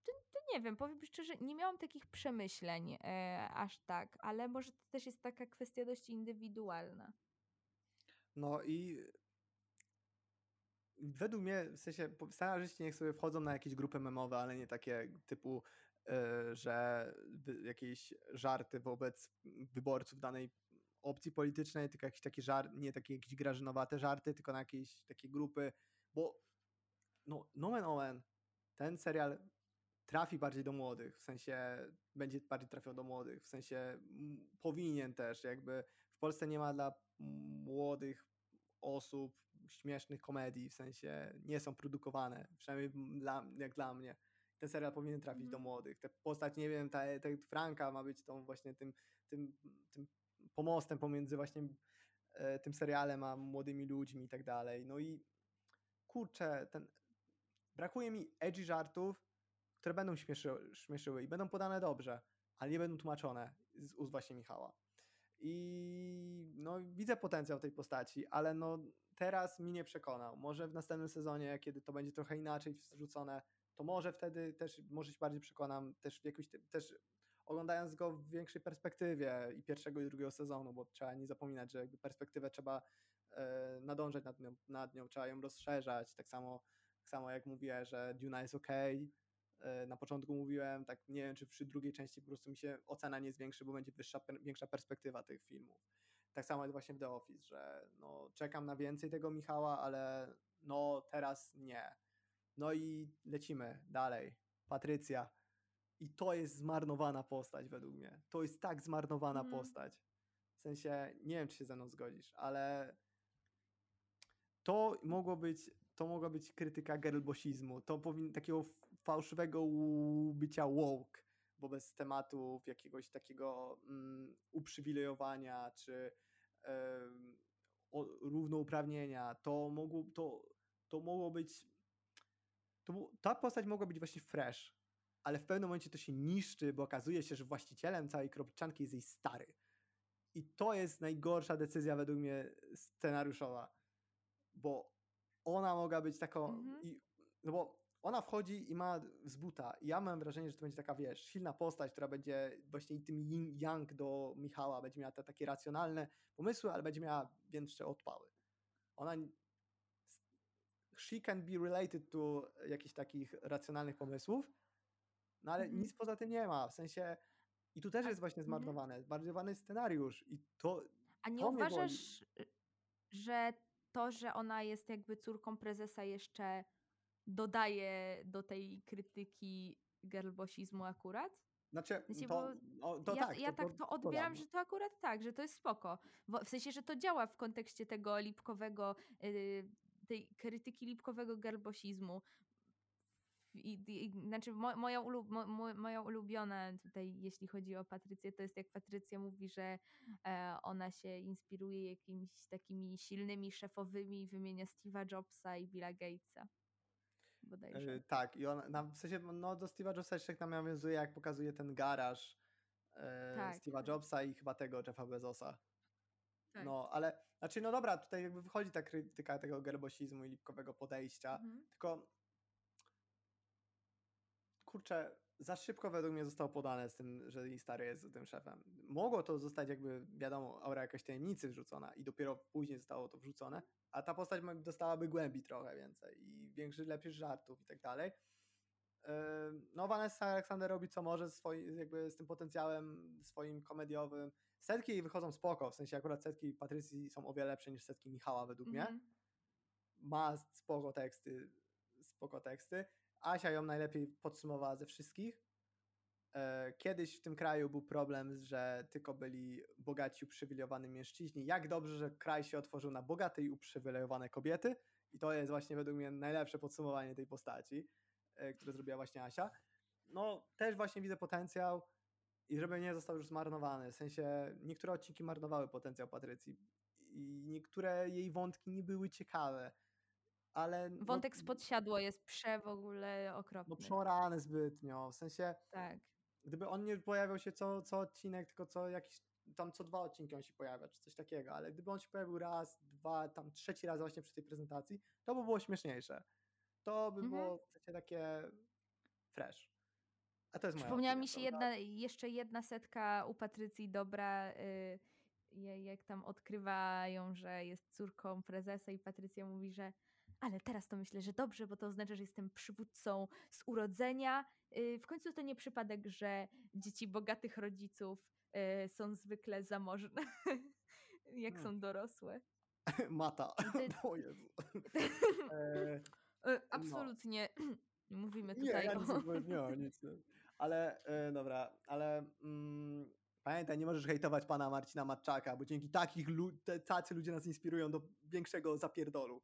to, to nie wiem, powiem szczerze, nie miałam takich przemyśleń e, aż tak, ale może to też jest taka kwestia dość indywidualna. No i według mnie, w sensie, scenarzyści niech sobie wchodzą na jakieś grupy memowe, ale nie takie typu, y, że jakieś żarty wobec wyborców danej opcji politycznej, tylko jakiś taki żart, nie takie jakieś grażynowate żarty, tylko na jakieś takie grupy, bo no, nomen omen, ten serial trafi bardziej do młodych, w sensie będzie bardziej trafiał do młodych, w sensie mm, powinien też, jakby w Polsce nie ma dla młodych osób śmiesznych komedii, w sensie nie są produkowane, przynajmniej dla, jak dla mnie. Ten serial powinien trafić do Mhm. młodych. Te postać, nie wiem, ta, ta Franka ma być tą właśnie tym, tym, tym pomostem pomiędzy właśnie e, tym serialem a młodymi ludźmi i tak dalej. No i kurczę, ten brakuje mi edgy żartów, które będą śmieszy, śmieszyły i będą podane dobrze, ale nie będą tłumaczone z ust właśnie Michała. I no, widzę potencjał tej postaci, ale no, teraz mi nie przekonał. Może w następnym sezonie, kiedy to będzie trochę inaczej wrzucone, to może wtedy też, może się bardziej przekonam, też w jakoś, też oglądając go w większej perspektywie i pierwszego i drugiego sezonu, bo trzeba nie zapominać, że jakby perspektywę trzeba e, nadążać nad nią, nad nią, trzeba ją rozszerzać, tak samo, tak samo jak mówię, że Duna jest ok, na początku mówiłem, tak nie wiem, czy przy drugiej części po prostu mi się ocena nie zwiększy, bo będzie wyższa, większa perspektywa tych filmów. Tak samo jest właśnie w The Office, że no, czekam na więcej tego Michała, ale no teraz nie. No i lecimy dalej. Patrycja. I to jest zmarnowana postać według mnie. To jest tak zmarnowana Mhm. postać. W sensie, nie wiem, czy się ze mną zgodzisz, ale to mogło być, to mogła być krytyka girlbossizmu. To powinno takiego fałszywego bycia woke wobec tematów jakiegoś takiego mm, uprzywilejowania czy o, równouprawnienia. To mogło, to, to mogło być to, ta postać mogła być właśnie fresh, ale w pewnym momencie to się niszczy, bo okazuje się, że właścicielem całej kropczanki jest jej stary. I to jest najgorsza decyzja według mnie scenariuszowa, bo ona mogła być taką. Mhm. I, no bo ona wchodzi i ma z buta. I ja mam wrażenie, że to będzie taka, wiesz, silna postać, która będzie właśnie i tym yin-yang do Michała, będzie miała te takie racjonalne pomysły, ale będzie miała większe odpały. Ona she can be related to jakichś takich racjonalnych pomysłów, no ale Mhm. nic poza tym nie ma. W sensie i tu też jest właśnie mhm. zmarnowany, zmarnowany scenariusz i to A nie To uważasz, że to, że ona jest jakby córką prezesa jeszcze dodaje do tej krytyki girlbossizmu akurat? znaczy sensie, to, bo no, to ja tak, ja to, tak to, odbieram, dodam. że to akurat tak, że to jest spoko. Bo, w sensie, że to działa w kontekście tego lipkowego, y, tej krytyki lipkowego girlbossizmu. I, i, znaczy mo, moja, ulu, mo, mo, moja ulubiona tutaj, jeśli chodzi o Patrycję, to jest jak Patrycja mówi, że e, ona się inspiruje jakimiś takimi silnymi szefowymi, wymienia Steve'a Jobsa i Billa Gatesa. Bodajże. Yy, tak, i on, na, w sensie, no do Steve'a Jobsa jeszcze tam nawiązuje, jak pokazuje ten garaż yy, Tak, Steve'a tak. Jobsa i chyba tego Jeffa Bezosa. Tak. No, ale, znaczy, no dobra, tutaj jakby wychodzi ta krytyka tego gerbosizmu i lipkowego podejścia, Mhm. tylko kurczę, za szybko według mnie zostało podane z tym, że stary jest tym szefem. Mogło to zostać jakby, wiadomo, aura jakaś tajemnicy wrzucona i dopiero później zostało to wrzucone, a ta postać dostałaby głębi trochę więcej i większych, lepszych żartów i tak dalej. No Vanessa Alexander robi co może z swoi, jakby z tym potencjałem swoim komediowym. Setki wychodzą spoko, w sensie akurat setki Patrycji są o wiele lepsze niż setki Michała według mnie Mhm. ma spoko teksty, spoko teksty. Asia ją najlepiej podsumowała ze wszystkich. E, Kiedyś w tym kraju był problem, że tylko byli bogaci, uprzywilejowani mężczyźni. Jak dobrze, że kraj się otworzył na bogate i uprzywilejowane kobiety. I to jest właśnie według mnie najlepsze podsumowanie tej postaci, e, które zrobiła właśnie Asia. No, też właśnie widzę potencjał i żeby nie został już zmarnowany. W sensie niektóre odcinki marnowały potencjał Patrycji i niektóre jej wątki nie były ciekawe, ale no, Wątek spod siadło jest prze w ogóle no okropny. przeorane zbytnio. W sensie Tak. gdyby on nie pojawiał się co, co odcinek, tylko co jakiś tam co dwa odcinki on się pojawia, czy coś takiego, ale gdyby on się pojawił raz, dwa, tam trzeci raz właśnie przy tej prezentacji, to by było śmieszniejsze. To by Mhm. było w sensie takie fresh. A to jest moja Przypomniała opinia, mi się jedna, jeszcze jedna setka u Patrycji dobra, y, jak tam odkrywają, że jest córką prezesa i Patrycja mówi, że ale teraz to myślę, że dobrze, bo to oznacza, że jestem przywódcą z urodzenia. Y, W końcu to nie przypadek, że dzieci bogatych rodziców y, są zwykle zamożne, jak Hmm. są dorosłe. Mata. O Jezu. E, Y, Absolutnie mówimy Nie, tutaj ja nic o... nie nic. nie. Ale e, dobra, ale mm, pamiętaj, nie możesz hejtować pana Marcina Matczaka, bo dzięki takich lu- tacy ludzie nas inspirują do większego zapierdolu.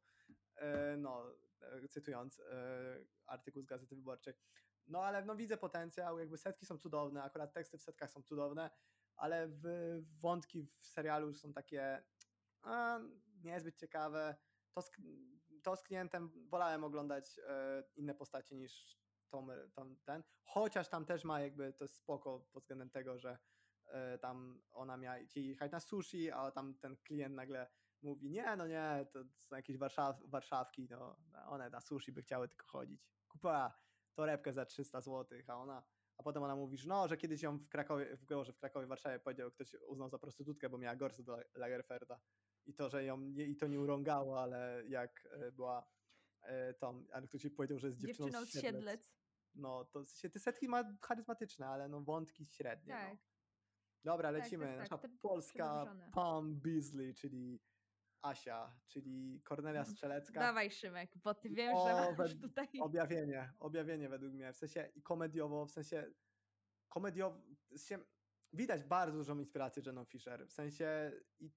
E, no, e, cytując e, artykuł z Gazety Wyborczej. No ale no widzę potencjał, jakby setki są cudowne, akurat teksty w setkach są cudowne, ale w, wątki w serialu są takie a, niezbyt ciekawe. To z, to z klientem wolałem oglądać inne postacie niż tą, ten. Chociaż tam też ma jakby to jest spoko pod względem tego, że tam ona miała jechać na sushi, a tam ten klient nagle mówi, nie, no nie, to są jakieś Warszaw, Warszawki, no one na sushi by chciały tylko chodzić. Kupa torebkę za 300 zł, a ona a potem ona mówi, że no, że kiedyś ją w Krakowie, w Gorze, w Krakowie, w Warszawie powiedział, ktoś uznał za prostytutkę, bo miała gorsę do Lagerferda. I to, że ją nie, i to nie urągało, ale jak e, była e, tą, ale ktoś jej powiedział, że jest dziewczyną, dziewczyną z Siedlec. No, to w sensie te setki ma charyzmatyczne, ale no wątki średnie. Tak. No. Dobra, Tak, lecimy. tak, tak, Nasza te polska. Pam Beasley, czyli Asia, czyli Kornelia Mhm. Strzelecka. Dawaj Szymek, bo ty wiem, O, że masz tutaj... Objawienie, objawienie według mnie, w sensie i komediowo, w sensie komediowo, w sensie widać bardzo dużą inspirację Jenną Fisher, w sensie i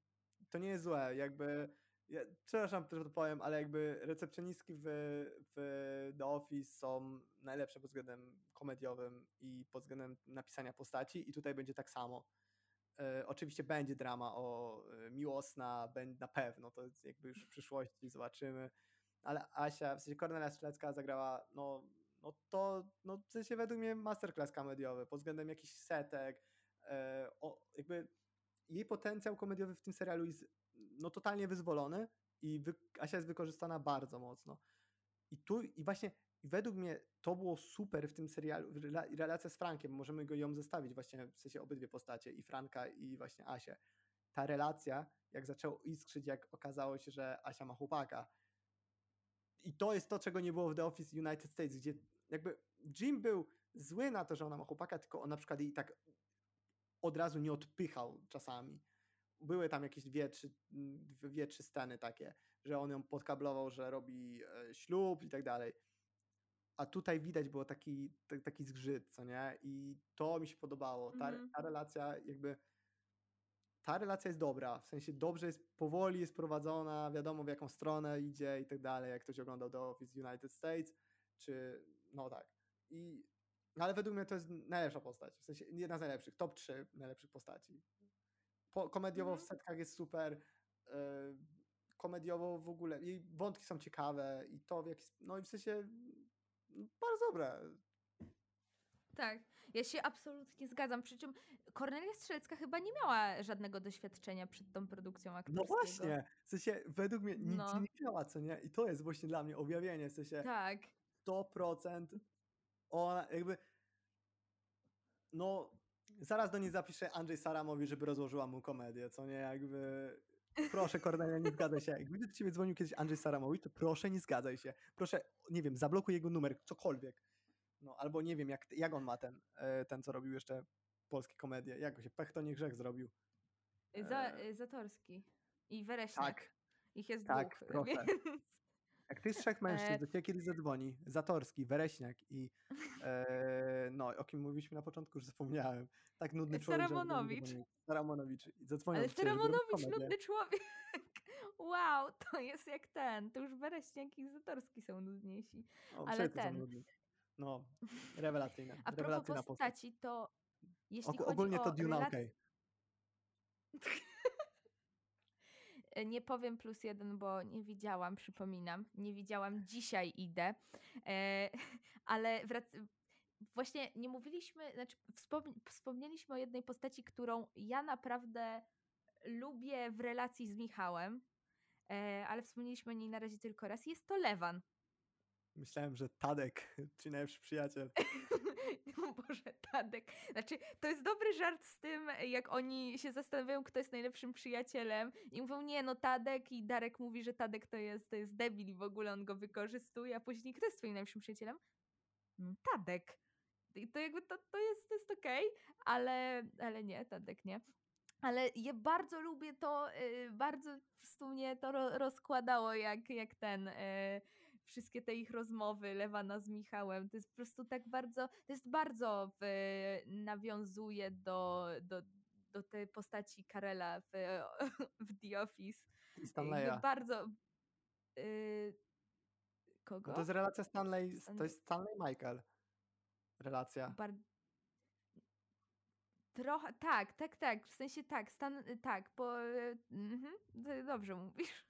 to nie jest złe, jakby, ja, przepraszam, że to powiem, ale jakby recepcjonistki w, w The Office są najlepsze pod względem komediowym i pod względem napisania postaci i tutaj będzie tak samo. E, oczywiście będzie drama o e, miłosna, na pewno, to jakby już w przyszłości zobaczymy, ale Asia, w sensie Kornelia Strzelecka zagrała, no, no to, no w sensie według mnie masterclass komediowy, pod względem jakichś setek, e, o, jakby jej potencjał komediowy w tym serialu jest no totalnie wyzwolony i wy, Asia jest wykorzystana bardzo mocno. I tu, i właśnie i według mnie to było super w tym serialu, rela- relacja z Frankiem, możemy go ją zestawić właśnie, w sensie obydwie postacie, i Franka i właśnie Asię. Ta relacja, jak zaczęło iskrzyć, jak okazało się, że Asia ma chłopaka, i to jest to, czego nie było w The Office United States, gdzie jakby Jim był zły na to, że ona ma chłopaka, tylko on na przykład jej tak od razu nie odpychał czasami. Były tam jakieś dwie, trzy, dwie, trzy sceny takie, że on ją podkablował, że robi e, ślub i tak dalej. A tutaj widać było taki, ta- taki zgrzyt, co nie? I to mi się podobało. Ta, Mhm. ta relacja jakby ta relacja jest dobra, w sensie dobrze jest, powoli jest prowadzona, wiadomo w jaką stronę idzie i tak dalej, jak ktoś oglądał The Office United States, czy no tak. I, ale według mnie to jest najlepsza postać, w sensie jedna z najlepszych, top 3 najlepszych postaci. Po, komediowo w Mhm. setkach jest super, yy, komediowo w ogóle, jej wątki są ciekawe i to w jakiś, no i w sensie no, bardzo dobre. Tak, ja się absolutnie zgadzam. Przy czym Kornelia Strzelecka chyba nie miała żadnego doświadczenia przed tą produkcją No aktorskiego. właśnie, w sensie według mnie nic No. nie miała, co nie? I to jest właśnie dla mnie objawienie, w sensie Tak. 100% ona jakby no zaraz do niej zapisze Andrzej Saramowi, żeby rozłożyła mu komedię, co nie? Jakby proszę Kornelia, nie zgadzaj się. Jakby do ciebie dzwonił kiedyś Andrzej Saramowicz, to proszę nie zgadzaj się. Proszę, nie wiem, zablokuj jego numer, cokolwiek. No albo nie wiem, jak, jak on ma ten, e, ten co robił jeszcze polskie komedie. Jak go się, Pech to nie grzech zrobił. Za, E, Zatorski i Wereśniak. Tak, Ich jest tak, dwóch, proszę. więc... Jak tych trzech mężczyzn E, do ciebie kiedyś zadzwoni, Zatorski, Wereśniak i e, no, o kim mówiliśmy na początku, już zapomniałem. Tak nudny człowiek, Saramonowicz. Saramonowicz. Ale Saramonowicz, nudny człowiek. Wow, to jest jak ten. To już Bereśniak i Zatorski są nudniejsi. O, ale ten. No, rewelacyjne. A propos Rewelacyjna postać. postaci, to jeśli chodzi ogólnie o to Duna relac- okej. E, Nie powiem plus jeden, bo nie widziałam, przypominam. Nie widziałam, dzisiaj idę. E, ale wrac- właśnie nie mówiliśmy, znaczy wspom- wspomnieliśmy o jednej postaci, którą ja naprawdę lubię w relacji z Michałem, e, ale wspomnieliśmy o niej na razie tylko raz. Jest to Lewan. Myślałem, że Tadek, czyli najlepszy przyjaciel. O Boże, Tadek. Znaczy, to jest dobry żart z tym, jak oni się zastanawiają, kto jest najlepszym przyjacielem i mówią, nie, no Tadek i Darek mówi, że Tadek to jest, to jest debil i w ogóle on go wykorzystuje, a później kto jest twoim najlepszym przyjacielem? "Mm, Tadek. I to jakby to, to jest, to jest okej, ale, ale nie, Tadek nie. Ale ja bardzo lubię to, y, bardzo po prostu mnie to ro, rozkładało, jak, jak ten, y, wszystkie te ich rozmowy Lewana z Michałem. To jest po prostu tak bardzo, to jest bardzo w, nawiązuje do, do, do tej postaci Karela w, w The Office. Stanleya. bardzo... Y, kogo? No to jest relacja Stanley, to Stan- jest Stanley Michael. Relacja. Bar... Trochę, tak, tak, tak, w sensie tak, stan, tak, po, y, mhm, d- dobrze mówisz,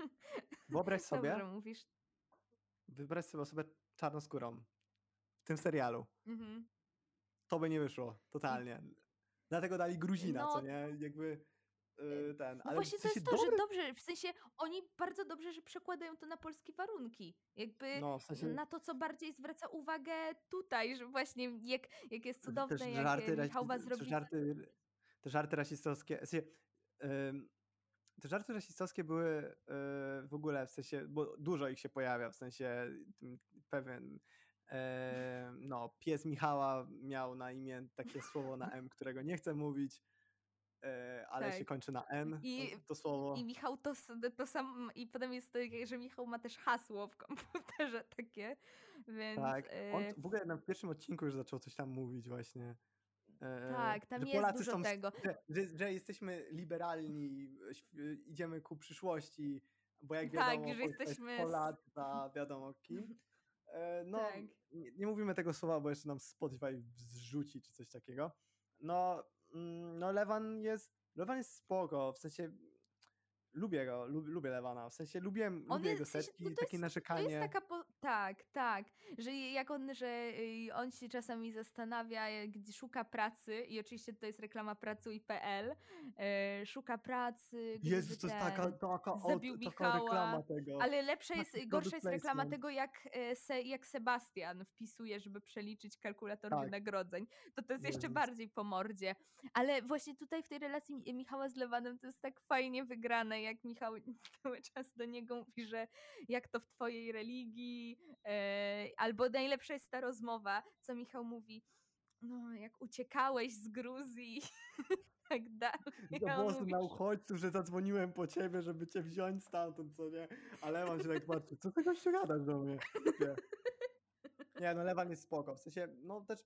Wyobraź sobie, dobrze mówisz, wyobraź sobie osobę czarnoskórą w tym serialu. mhm. To by nie wyszło, totalnie. Dlatego dali Gruzina, co No, nie? Jakby yy, ten. No Ale właśnie to jest to, że dobrze, w sensie oni bardzo dobrze, że przekładają to na polskie warunki. Jakby No, w sensie na to, co bardziej zwraca uwagę tutaj, że właśnie jak, jak jest też cudowne, jak żarty, Michał ma te żarty, te żarty rasistowskie. W sensie, ym, te żarty rasistowskie były yy, w ogóle, w sensie, bo dużo ich się pojawia, w sensie tym pewien. e, no, pies Michała miał na imię takie słowo na M, którego nie chcę mówić, e, ale się Tak. kończy na N. I- to, to słowo. I Michał to, to sam, i potem jest to, że Michał ma też hasło w komputerze takie, więc... Tak. On w ogóle na pierwszym odcinku już zaczął coś tam mówić właśnie. E, Tak, tam że jest Polacy dużo są, tego. Że, że, że jesteśmy liberalni, idziemy ku przyszłości, bo jak Tak, wiadomo, że Polska jesteśmy jest s- Polata, wiadomo kim. E, no, Tak. nie, nie mówimy tego słowa, bo jeszcze nam Spotify zrzuci czy coś takiego. No, mm, no Lewan jest, Lewan jest spoko, w sensie lubię go, lub, lubię Lewana, w sensie lubię, lubię jest- jego w sensie, setki, no to takie jest- To narzekanie. jest taka, po... tak, tak, że jak on, że y, on się czasami zastanawia, jak- gdzie szuka pracy i oczywiście to jest reklama pracuj.pl, e, szuka pracy, Jezus, to jest taka, taka, o, zabił taka reklama tego. Ale lepsza jest, gorsza jest reklama tego, jak, e, se, jak Sebastian wpisuje, żeby przeliczyć kalkulator Tak. wynagrodzeń. To to jest jeszcze Jezus. bardziej po mordzie. Ale właśnie tutaj w tej relacji Mi- Michała z Lewanem to jest tak fajnie wygrane, jak Michał cały czas do niego mówi, że jak to w twojej religii, e, albo najlepsza jest ta rozmowa, co Michał mówi, no jak uciekałeś z Gruzji, tak dalej. Do A on głosu mówi, na uchodźców, że zadzwoniłem po ciebie, żeby cię wziąć stamtąd, co nie? A Lewan się tak patrzy, co ty gościu gadasz do mnie? Nie. nie, no Lewan jest spoko, w sensie, no też,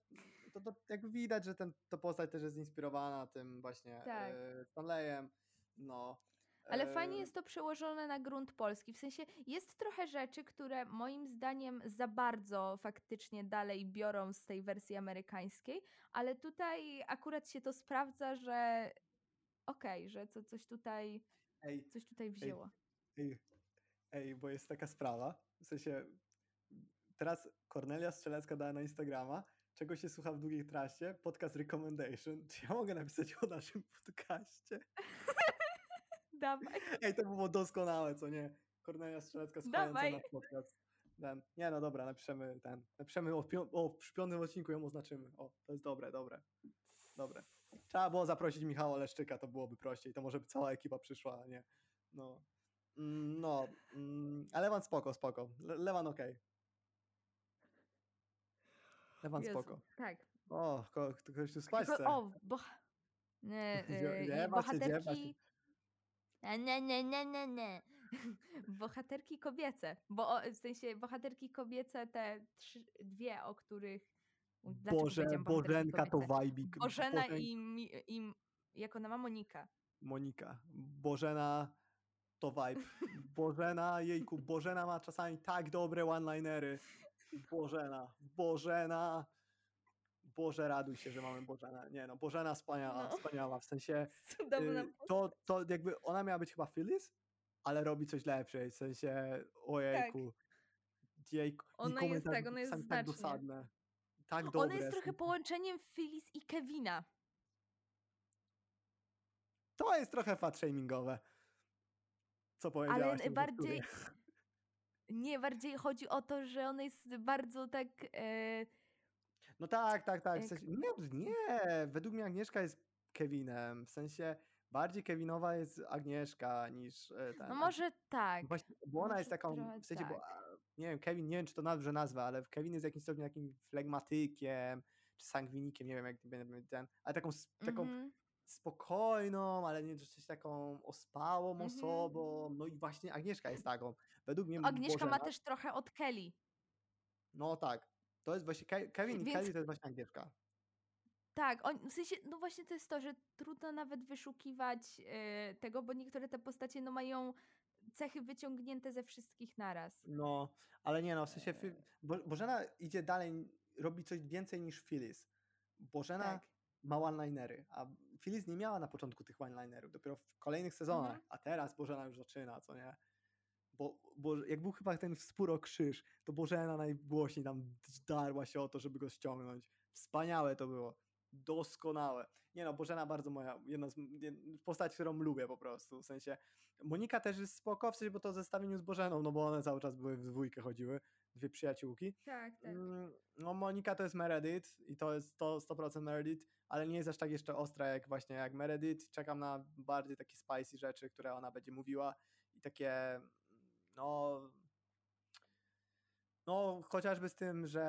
to, to jakby widać, że ten, to postać też jest inspirowana tym właśnie Tak. e, Stanleyem, no. Ale fajnie jest to przełożone na grunt polski. W sensie jest trochę rzeczy, które moim zdaniem za bardzo faktycznie dalej biorą z tej wersji amerykańskiej, ale tutaj akurat się to sprawdza, że okej, że co, coś tutaj Ej, coś tutaj wzięło. ej, ej, bo jest taka sprawa, w sensie, teraz Kornelia Strzelecka dała na Instagrama, czego się słucha w długiej trasie, podcast recommendation. Czy ja mogę napisać o naszym podcaście? Dawaj. Ej, to było doskonałe, co nie? Kornelia Strzelecka słuchająca nasz podcast. Ten. Nie, no dobra, napiszemy ten. Napiszemy o, o, przy piątym odcinku ją oznaczymy. O, to jest dobre, dobre, dobre. Trzeba było zaprosić Michała Leszczyka, to byłoby prościej. To może by cała ekipa przyszła, a nie. No. Mm, No, mm, a Lewan spoko, spoko. Le Lewan okej. Lewan Jezu, spoko. Tak. O, ko ktoś tu spać chce. o, bo... Nie, y, się. bohaterki... Nie, nie, nie, nie, nie. bohaterki kobiece, bo w sensie bohaterki kobiece te trzy, dwie, o których dlaczego Boże, Bożenka to kobiece? wajbik. Bożena Bożen- i, i jak ona ma Monika. Monika. Bożena to vibe. Bożena, jejku, Bożena ma czasami tak dobre one-linery. Bożena, Bożena. Boże, raduj się, że mamy Bożena. Nie no, Bożena wspaniała, No. wspaniała. W sensie y, to, to jakby ona miała być chyba Phyllis, ale robi coś lepsze. W sensie, ojejku. Jejku. i Ona jest tak, ona jest tak znacznie. dosadne. Tak dobre. Ona jest trochę połączeniem Phyllis i Kevina. To jest trochę fat shamingowe. Co powiedziałaś? Ale bardziej. Nie, bardziej chodzi o to, że ona jest bardzo tak. E, No tak, tak, tak. W sensie, nie, nie, według mnie Agnieszka jest Kevinem. W sensie bardziej Kevinowa jest Agnieszka niż e, ten. no może tak. Właśnie, bo ona może jest taką, w sensie, bo, tak. a, nie wiem, Kevin, nie wiem, czy to dobrze nazwę, ale Kevin jest w jakimś stopniu takim flegmatykiem, czy sangwinikiem, nie wiem, jak ten, ale taką, taką Mhm. spokojną, ale nie dosyć taką ospałą Mhm. osobą. No i właśnie Agnieszka jest taką. Według mnie Agnieszka ma Bożena- też trochę od Kelly. No tak. To jest właśnie Ke- Kevin i Więc- Kelly to jest właśnie Agnieszka. Tak, on, w sensie, no właśnie to jest to, że trudno nawet wyszukiwać e, tego, bo niektóre te postacie no mają cechy wyciągnięte ze wszystkich naraz. No, ale nie no, w sensie Fi- Bo, Bożena idzie dalej, robi coś więcej niż Phyllis. Bożena Tak. ma one-linery, a Phyllis nie miała na początku tych one-linerów, dopiero w kolejnych sezonach, Mhm. a teraz Bożena już zaczyna, co nie? Bo, bo jak był chyba ten spór o krzyż, to Bożena najgłośniej tam darła się o to, żeby go ściągnąć. Wspaniałe to było. Doskonałe. Nie no, Bożena bardzo moja, jedna z postać, którą lubię po prostu, w sensie Monika też jest spoko, w sensie, bo to zestawieniu z Bożeną, no bo one cały czas były w dwójkę chodziły, dwie przyjaciółki. Tak, Mm, No Monika to jest Meredith i to jest to 100% Meredith, ale nie jest aż tak jeszcze ostra jak właśnie jak Meredith. Czekam na bardziej takie spicy rzeczy, które ona będzie mówiła i takie no no chociażby z tym, że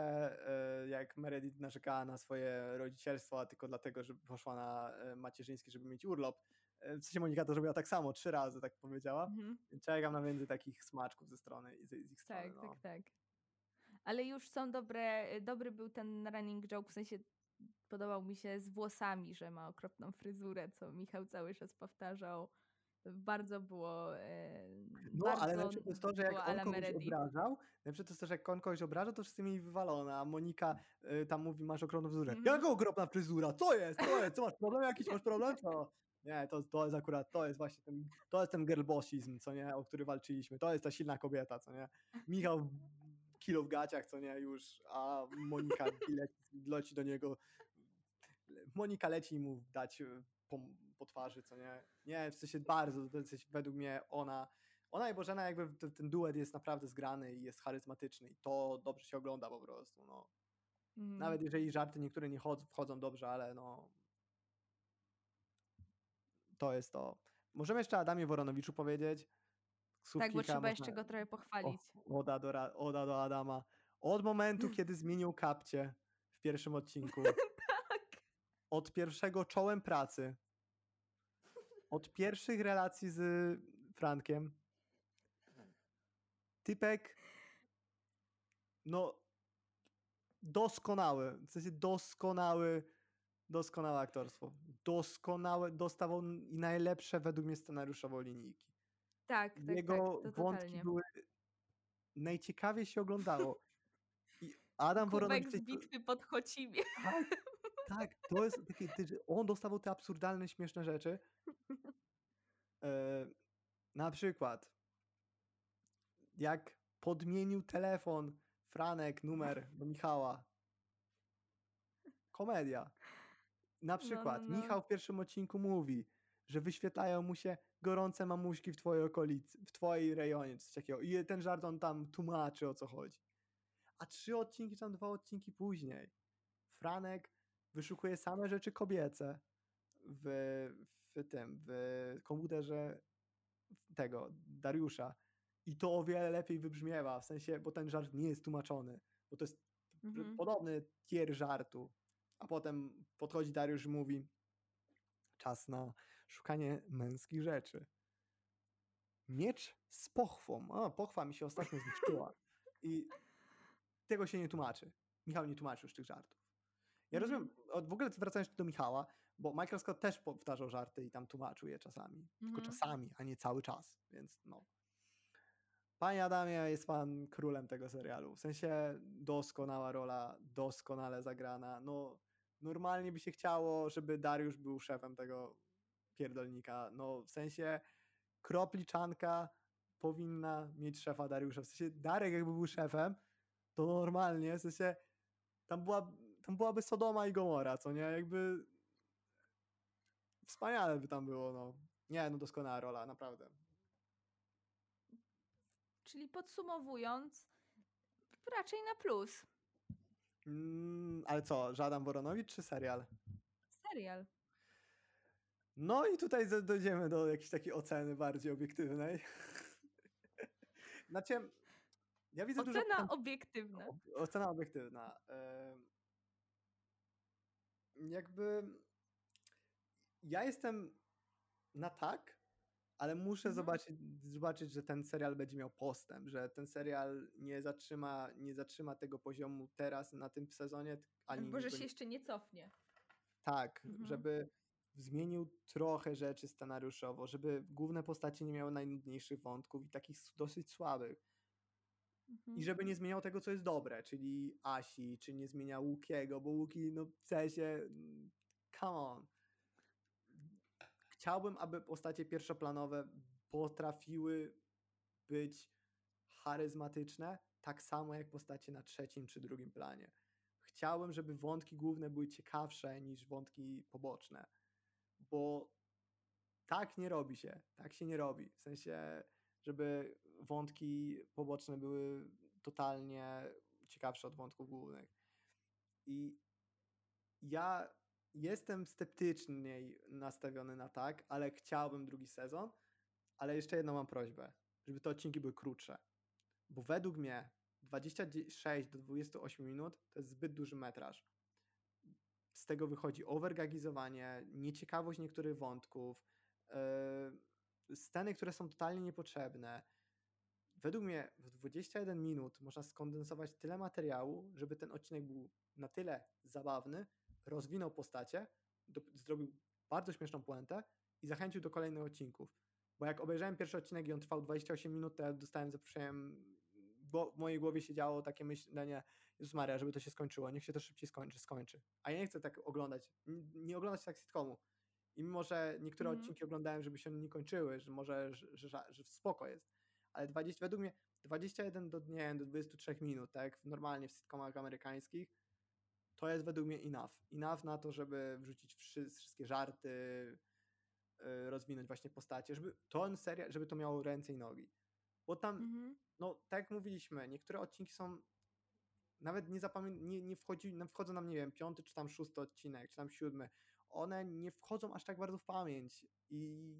e, jak Meredith narzekała na swoje rodzicielstwo, a tylko dlatego, że poszła na e, macierzyński, żeby mieć urlop. E, W sensie Monika to zrobiła tak samo, trzy razy tak powiedziała. Mhm. Czekam na więcej takich smaczków ze strony z, z ich strony. Tak, no. tak, tak. Ale już są dobre, dobry był ten running joke, w sensie podobał mi się z włosami, że ma okropną fryzurę, co Michał cały czas powtarzał. Bardzo było. E, No, bardzo ale lepsze to jest to, że jak on kogoś Meredith. obrażał, lepsze to jest to, że jak on kogoś obrażał, to wszyscy mieli wywalone, a Monika y, tam mówi, masz okropną fryzurę. Mhm. Jaka okropna fryzura? Co jest? Co jest? Co masz problem jakiś? Masz problem? Co? Nie, to, to jest akurat, to jest właśnie ten, to jest ten girlbossizm, co nie, o który walczyliśmy. To jest ta silna kobieta, co nie. Michał kilo w gaciach, co nie, już, a Monika leci, leci do niego, Monika leci mu dać y, po, twarzy, co nie. Nie, w sensie bardzo, w sensie według mnie ona, ona i Bożena jakby ten, ten duet jest naprawdę zgrany i jest charyzmatyczny i to dobrze się ogląda po prostu, no. Mhm. Nawet jeżeli żarty niektóre nie chodzą, wchodzą dobrze, ale no to jest to. Możemy jeszcze Adamie Woronowiczu powiedzieć? Słów Tak, bo trzeba można- jeszcze go trochę pochwalić. o, oda, do, oda do Adama. Od momentu, kiedy zmienił kapcie w pierwszym odcinku. Tak. Od pierwszego czołem pracy. Od pierwszych relacji z Frankiem. Typek. No. Doskonały. W sensie doskonały. Doskonałe aktorstwo. Doskonałe. Dostawał i najlepsze według mnie scenariuszowo linijki. Tak, tak, Jego tak, wątki były najciekawiej się oglądało. I Adam Kubek z bitwy pod Chocimie. Tak, tak, to jest że on dostawał te absurdalne, śmieszne rzeczy. E, na przykład, jak podmienił telefon Franek numer do Michała. Komedia. Na no, przykład, no. Michał w pierwszym odcinku mówi, że wyświetlają mu się gorące mamuśki w twojej okolicy, w twojej rejonie, czy coś takiego. I ten żart on tam tłumaczy, o co chodzi. A trzy odcinki, czy tam dwa odcinki później, Franek wyszukuje same rzeczy kobiece w, w tym, w komputerze tego, Dariusza. I to o wiele lepiej wybrzmiewa, w sensie, bo ten żart nie jest tłumaczony, bo to jest Mhm. podobny tier żartu. A potem podchodzi Dariusz i mówi czas na szukanie męskich rzeczy. miecz z pochwą. O, pochwa mi się ostatnio zniszczyła. I tego się nie tłumaczy. Michał nie tłumaczy już tych żartów. Ja Mhm. rozumiem, w ogóle wracając do Michała, bo Michael Scott też powtarzał żarty i tam tłumaczył je czasami. Tylko Mhm. czasami, a nie cały czas, więc no. Panie Adamie, jest pan królem tego serialu. W sensie doskonała rola, doskonale zagrana. No, normalnie by się chciało, żeby Dariusz był szefem tego pierdolnika. No, w sensie kropliczanka powinna mieć szefa Dariusza. W sensie Darek jakby był szefem, to normalnie, w sensie tam, była, tam byłaby Sodoma i Gomora, co nie? Jakby wspaniale by tam było, no. Nie, no doskonała rola, naprawdę. Czyli podsumowując, raczej na plus. Mm, ale co, Żadan Woronowicz czy serial? Serial. No i tutaj dojdziemy do jakiejś takiej oceny bardziej obiektywnej. znaczy, ja widzę dużo... Ocena potem- obiektywna. Ob- Ocena obiektywna. Jakby ja jestem na tak, ale muszę Mhm. zobaczyć, zobaczyć, że ten serial będzie miał postęp, że ten serial nie zatrzyma, nie zatrzyma tego poziomu teraz na tym sezonie, ani Bo że go się jeszcze nie cofnie. tak, Mhm. żeby zmienił trochę rzeczy scenariuszowo, żeby główne postacie nie miały najnudniejszych wątków i takich dosyć słabych. Mhm. I żeby nie zmieniał tego, co jest dobre, czyli Asi, czy nie zmieniał Łukiego, bo Łuki, no w sensie, come on. Chciałbym, aby postacie pierwszoplanowe potrafiły być charyzmatyczne, tak samo jak postacie na trzecim czy drugim planie. Chciałbym, żeby wątki główne były ciekawsze niż wątki poboczne, bo tak nie robi się, tak się nie robi. W sensie, żeby wątki poboczne były totalnie ciekawsze od wątków głównych. I ja jestem sceptyczniej nastawiony na tak, ale chciałbym drugi sezon. Ale jeszcze jedną mam prośbę, żeby te odcinki były krótsze. Bo według mnie 26 do 28 minut to jest zbyt duży metraż. Z tego wychodzi overgagizowanie, nieciekawość niektórych wątków, yy, sceny, które są totalnie niepotrzebne. Według mnie w 21 minut można skondensować tyle materiału, żeby ten odcinek był na tyle zabawny, rozwinął postacie, do, zrobił bardzo śmieszną puentę i zachęcił do kolejnych odcinków. Bo jak obejrzałem pierwszy odcinek i on trwał 28 minut, to ja dostałem zaproszeniem, bo w mojej głowie się działo takie myślenie, Jezus Maria, żeby to się skończyło, niech się to szybciej skończy, skończy. A ja nie chcę tak oglądać, nie oglądać tak sitcomu. I mimo, że niektóre Mhm. odcinki oglądałem, żeby się nie kończyły, że może, że, że, że spoko jest, ale 20, według mnie 21 do, nie do 23 minut, tak normalnie w sitcomach amerykańskich, to jest według mnie enough. Enough na to, żeby wrzucić wszy, wszystkie żarty, y, rozwinąć właśnie postacie, żeby to serial, żeby to miało ręce i nogi. Bo tam, Mhm. no tak jak mówiliśmy, niektóre odcinki są nawet nie, zapamię- nie, nie wchodzi, wchodzą nam, nie wiem, piąty czy tam szósty odcinek, czy tam siódmy. One nie wchodzą aż tak bardzo w pamięć i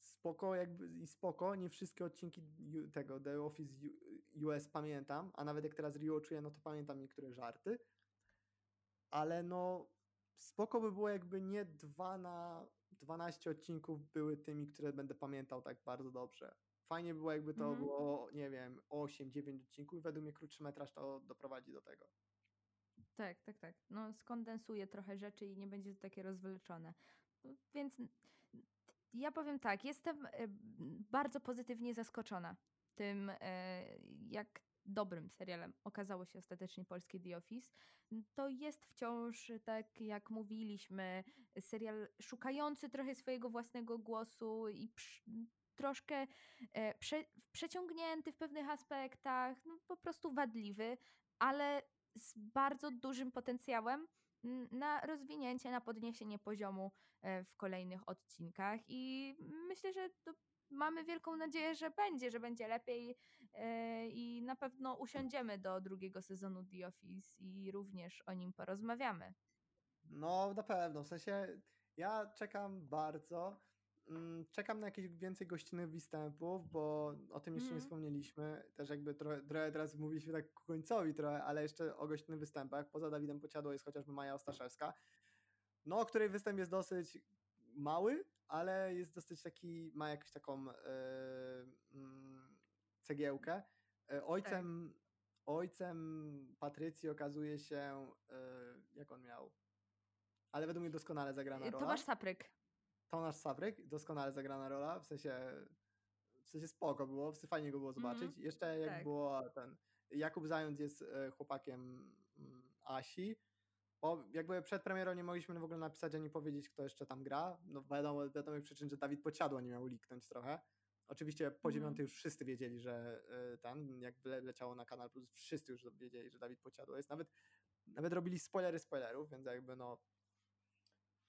spoko jakby i spoko, nie wszystkie odcinki tego The Office US pamiętam, a nawet jak teraz rewatchuję, no to pamiętam niektóre żarty, ale no spoko by było jakby nie dwa na 12 odcinków były tymi, które będę pamiętał tak bardzo dobrze. Fajnie by było jakby to Mhm. było, nie wiem, 8-9 odcinków i według mnie krótszy metraż to doprowadzi do tego. Tak, tak, tak. No, skondensuje trochę rzeczy i nie będzie to takie rozwleczone. Więc ja powiem tak, jestem e, bardzo pozytywnie zaskoczona tym, e, jak dobrym serialem okazało się ostatecznie polskie The Office. To jest wciąż, tak jak mówiliśmy, serial szukający trochę swojego własnego głosu i troszkę e, prze, przeciągnięty w pewnych aspektach, no, po prostu wadliwy, ale z bardzo dużym potencjałem mm, na rozwinięcie, na podniesienie poziomu e, w kolejnych odcinkach i myślę, że to mamy wielką nadzieję, że będzie, że będzie lepiej e, i na pewno usiądziemy do drugiego sezonu The Office i również o nim porozmawiamy. No, na pewno. W sensie ja czekam bardzo. Mm, Czekam na jakieś więcej gościnnych występów, bo o tym jeszcze nie Mhm. wspomnieliśmy. Też jakby trochę, trochę teraz mówiliśmy tak ku końcowi trochę, ale jeszcze o gościnnych występach. Poza Dawidem Pociadło jest chociażby Maja Ostaszewska, no, której występ jest dosyć mały, ale jest dosyć taki, ma jakąś taką mm, cegiełkę. E, Ojcem, ojcem Patrycji okazuje się, e, jak on miał, ale według mnie doskonale zagrana rola. Tomasz Sapryk. Tomasz Sapryk, doskonale zagrana rola, w sensie, w sensie spoko było, w sensie fajnie go było zobaczyć. Mhm, Jeszcze jak tak. było ten, Jakub Zając jest e, chłopakiem mm, Asi, bo jakby przed premierą nie mogliśmy w ogóle napisać ani powiedzieć, kto jeszcze tam gra. No wiadomo, wiadomych przyczyn, że Dawid Podsiadło nie miał liknąć trochę. Oczywiście po Mhm. dziewiątej już wszyscy wiedzieli, że e, ten, jak leciało na Kanal Plus, wszyscy już wiedzieli, że Dawid Podsiadło jest. Nawet, nawet robili spoilery spoilerów, więc jakby no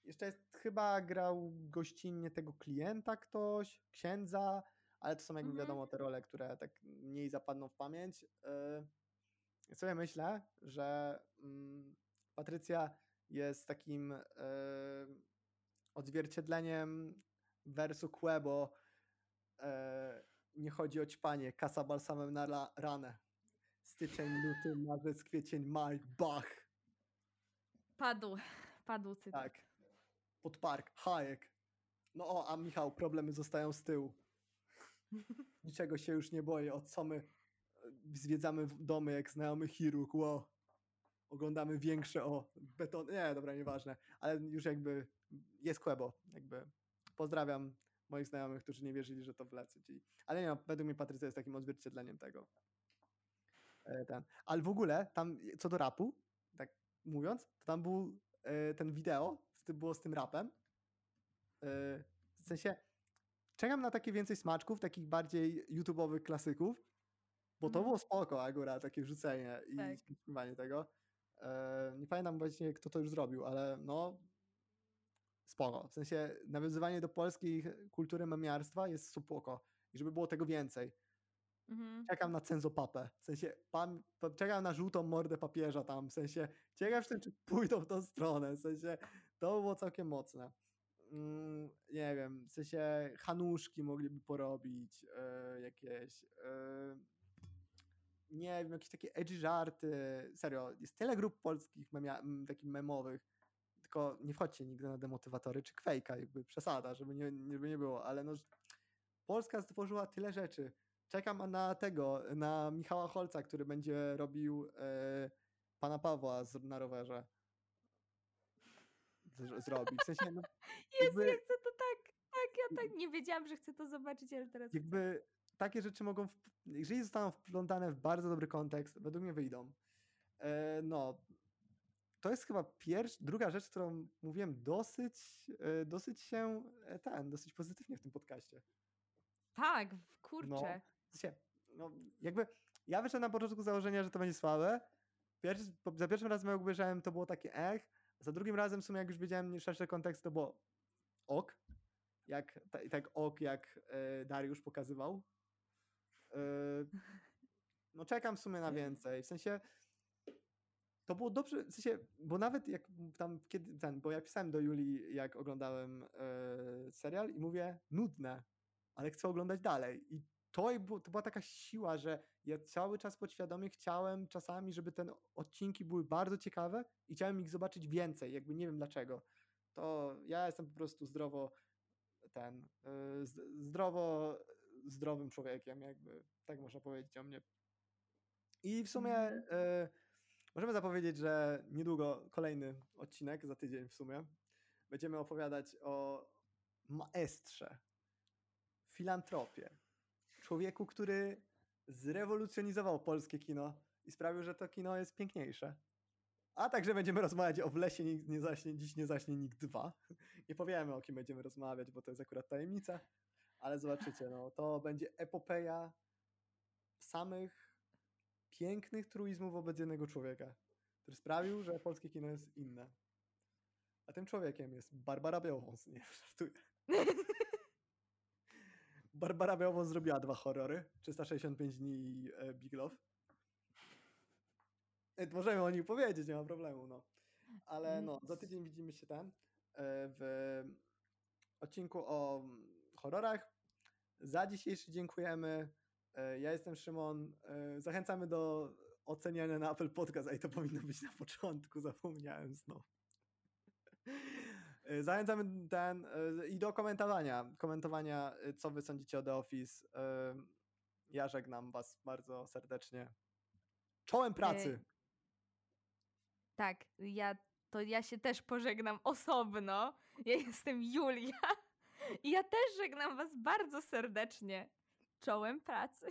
jeszcze jest, chyba grał gościnnie tego klienta ktoś, księdza, ale to są jakby Mhm. wiadomo te role, które tak mniej zapadną w pamięć. Yy, Ja sobie myślę, że mm, Patrycja jest takim yy, odzwierciedleniem wersu Quebo yy, nie chodzi o ćpanie, kasa balsamem na ranę. Styczeń, luty, marzec, kwiecień, maj, bach. Padł. Padł cytat. Tak. Podpark, Hayek. No o, a Michał, problemy zostają z tyłu. Niczego się już nie boję. Od co my e, zwiedzamy domy jak znajomy chirurg. Wow. Oglądamy większe o beton. Nie, dobra, nieważne. Ale już jakby jest Quebo. Jakby pozdrawiam moich znajomych, którzy nie wierzyli, że to wlecę. Czyli... Ale nie, no, według mnie Patrycja jest takim odzwierciedleniem tego. E, Ten. Ale w ogóle tam co do rapu, tak mówiąc, to tam był e, ten wideo, było z tym rapem. E, w sensie czekam na takie więcej smaczków, takich bardziej YouTube'owych klasyków, bo to Mhm. było spoko akurat, takie wrzucenie i Tak. śpiewanie tego. E, nie pamiętam właśnie, kto to już zrobił, ale no spoko. W sensie nawiązywanie do polskiej kultury memiarstwa jest spoko. I żeby było tego więcej. Mhm. Czekam na cenzopapę. W sensie, pan, pa- czekam na żółtą mordę papieża tam. W sensie, ciekaw jestem, czy pójdą w tą stronę. W sensie, to było całkiem mocne. Mm, nie wiem, w sensie hanuszki mogliby porobić, e, jakieś. E, nie wiem, jakieś takie edgy żarty. Serio, jest tyle grup polskich memia, takich memowych. Tylko nie wchodźcie nigdy na demotywatory czy kwejka, jakby przesada, żeby nie, żeby nie było, ale no, Polska stworzyła tyle rzeczy. Czekam na tego, na Michała Holca, który będzie robił e, pana Pawła z, na rowerze. Zrobić. W sensie, no, Jezu, jakby- ja chcę to tak. Tak, ja tak nie wiedziałam, że chcę to zobaczyć, ale teraz chcę. jakby takie rzeczy mogą, jeżeli zostaną wplątane w bardzo dobry kontekst, według mnie wyjdą. E, no, to jest chyba pierwsza, druga rzecz, którą mówiłem dosyć, e, dosyć się, e, ten, dosyć pozytywnie w tym podcaście. Tak, w- kurczę. Sensie, no, jakby ja wyszedłem na początku założenia, że to będzie słabe. Pierwszy, za pierwszym razem jak obejrzałem, to było takie ech, za drugim razem w sumie jak już wiedziałem szerszy kontekst, to było ok. Jak, ta, tak ok, jak e, Dariusz pokazywał. E, no czekam w sumie na więcej. W sensie to było dobrze, w sensie, bo nawet jak tam kiedy ten, bo ja pisałem do Julii, jak oglądałem e, serial i mówię, nudne, ale chcę oglądać dalej. I to, to była taka siła, że ja cały czas podświadomie chciałem czasami, żeby te odcinki były bardzo ciekawe i chciałem ich zobaczyć więcej, jakby nie wiem dlaczego. To ja jestem po prostu zdrowo ten, y, zdrowo zdrowym człowiekiem, jakby tak można powiedzieć o mnie. I w sumie Mhm. y, możemy zapowiedzieć, że niedługo kolejny odcinek, za tydzień w sumie, będziemy opowiadać o maestrze, filantropie, człowieku, który zrewolucjonizował polskie kino i sprawił, że to kino jest piękniejsze. A także będziemy rozmawiać o W lesie nikt nie zaśnie, dziś nie zaśnie nikt dwa. Nie powiemy o kim będziemy rozmawiać, bo to jest akurat tajemnica, ale zobaczycie, no, to będzie epopeja samych pięknych truizmów wobec jednego człowieka, który sprawił, że polskie kino jest inne. A tym człowiekiem jest Barbara Białwąs. Nie, żartuję. Barbara Białwąs zrobiła dwa horrory. 365 dni i e, Big Love. E, Możemy o nich powiedzieć, nie ma problemu, no. Ale no, za tydzień widzimy się tam e, w odcinku o mm, horrorach. Za dzisiejszy dziękujemy. Ja jestem Szymon. Zachęcamy do oceniania na Apple Podcast. Ej, to powinno być na początku, zapomniałem znowu. Y, Zachęcamy ten y, i do komentowania, komentowania, y, co wy sądzicie o The Office. Ja żegnam was bardzo serdecznie. Czołem pracy! Tak, ja to ja się też pożegnam osobno. Ja jestem Julia i ja też żegnam was bardzo serdecznie. Czołem pracy.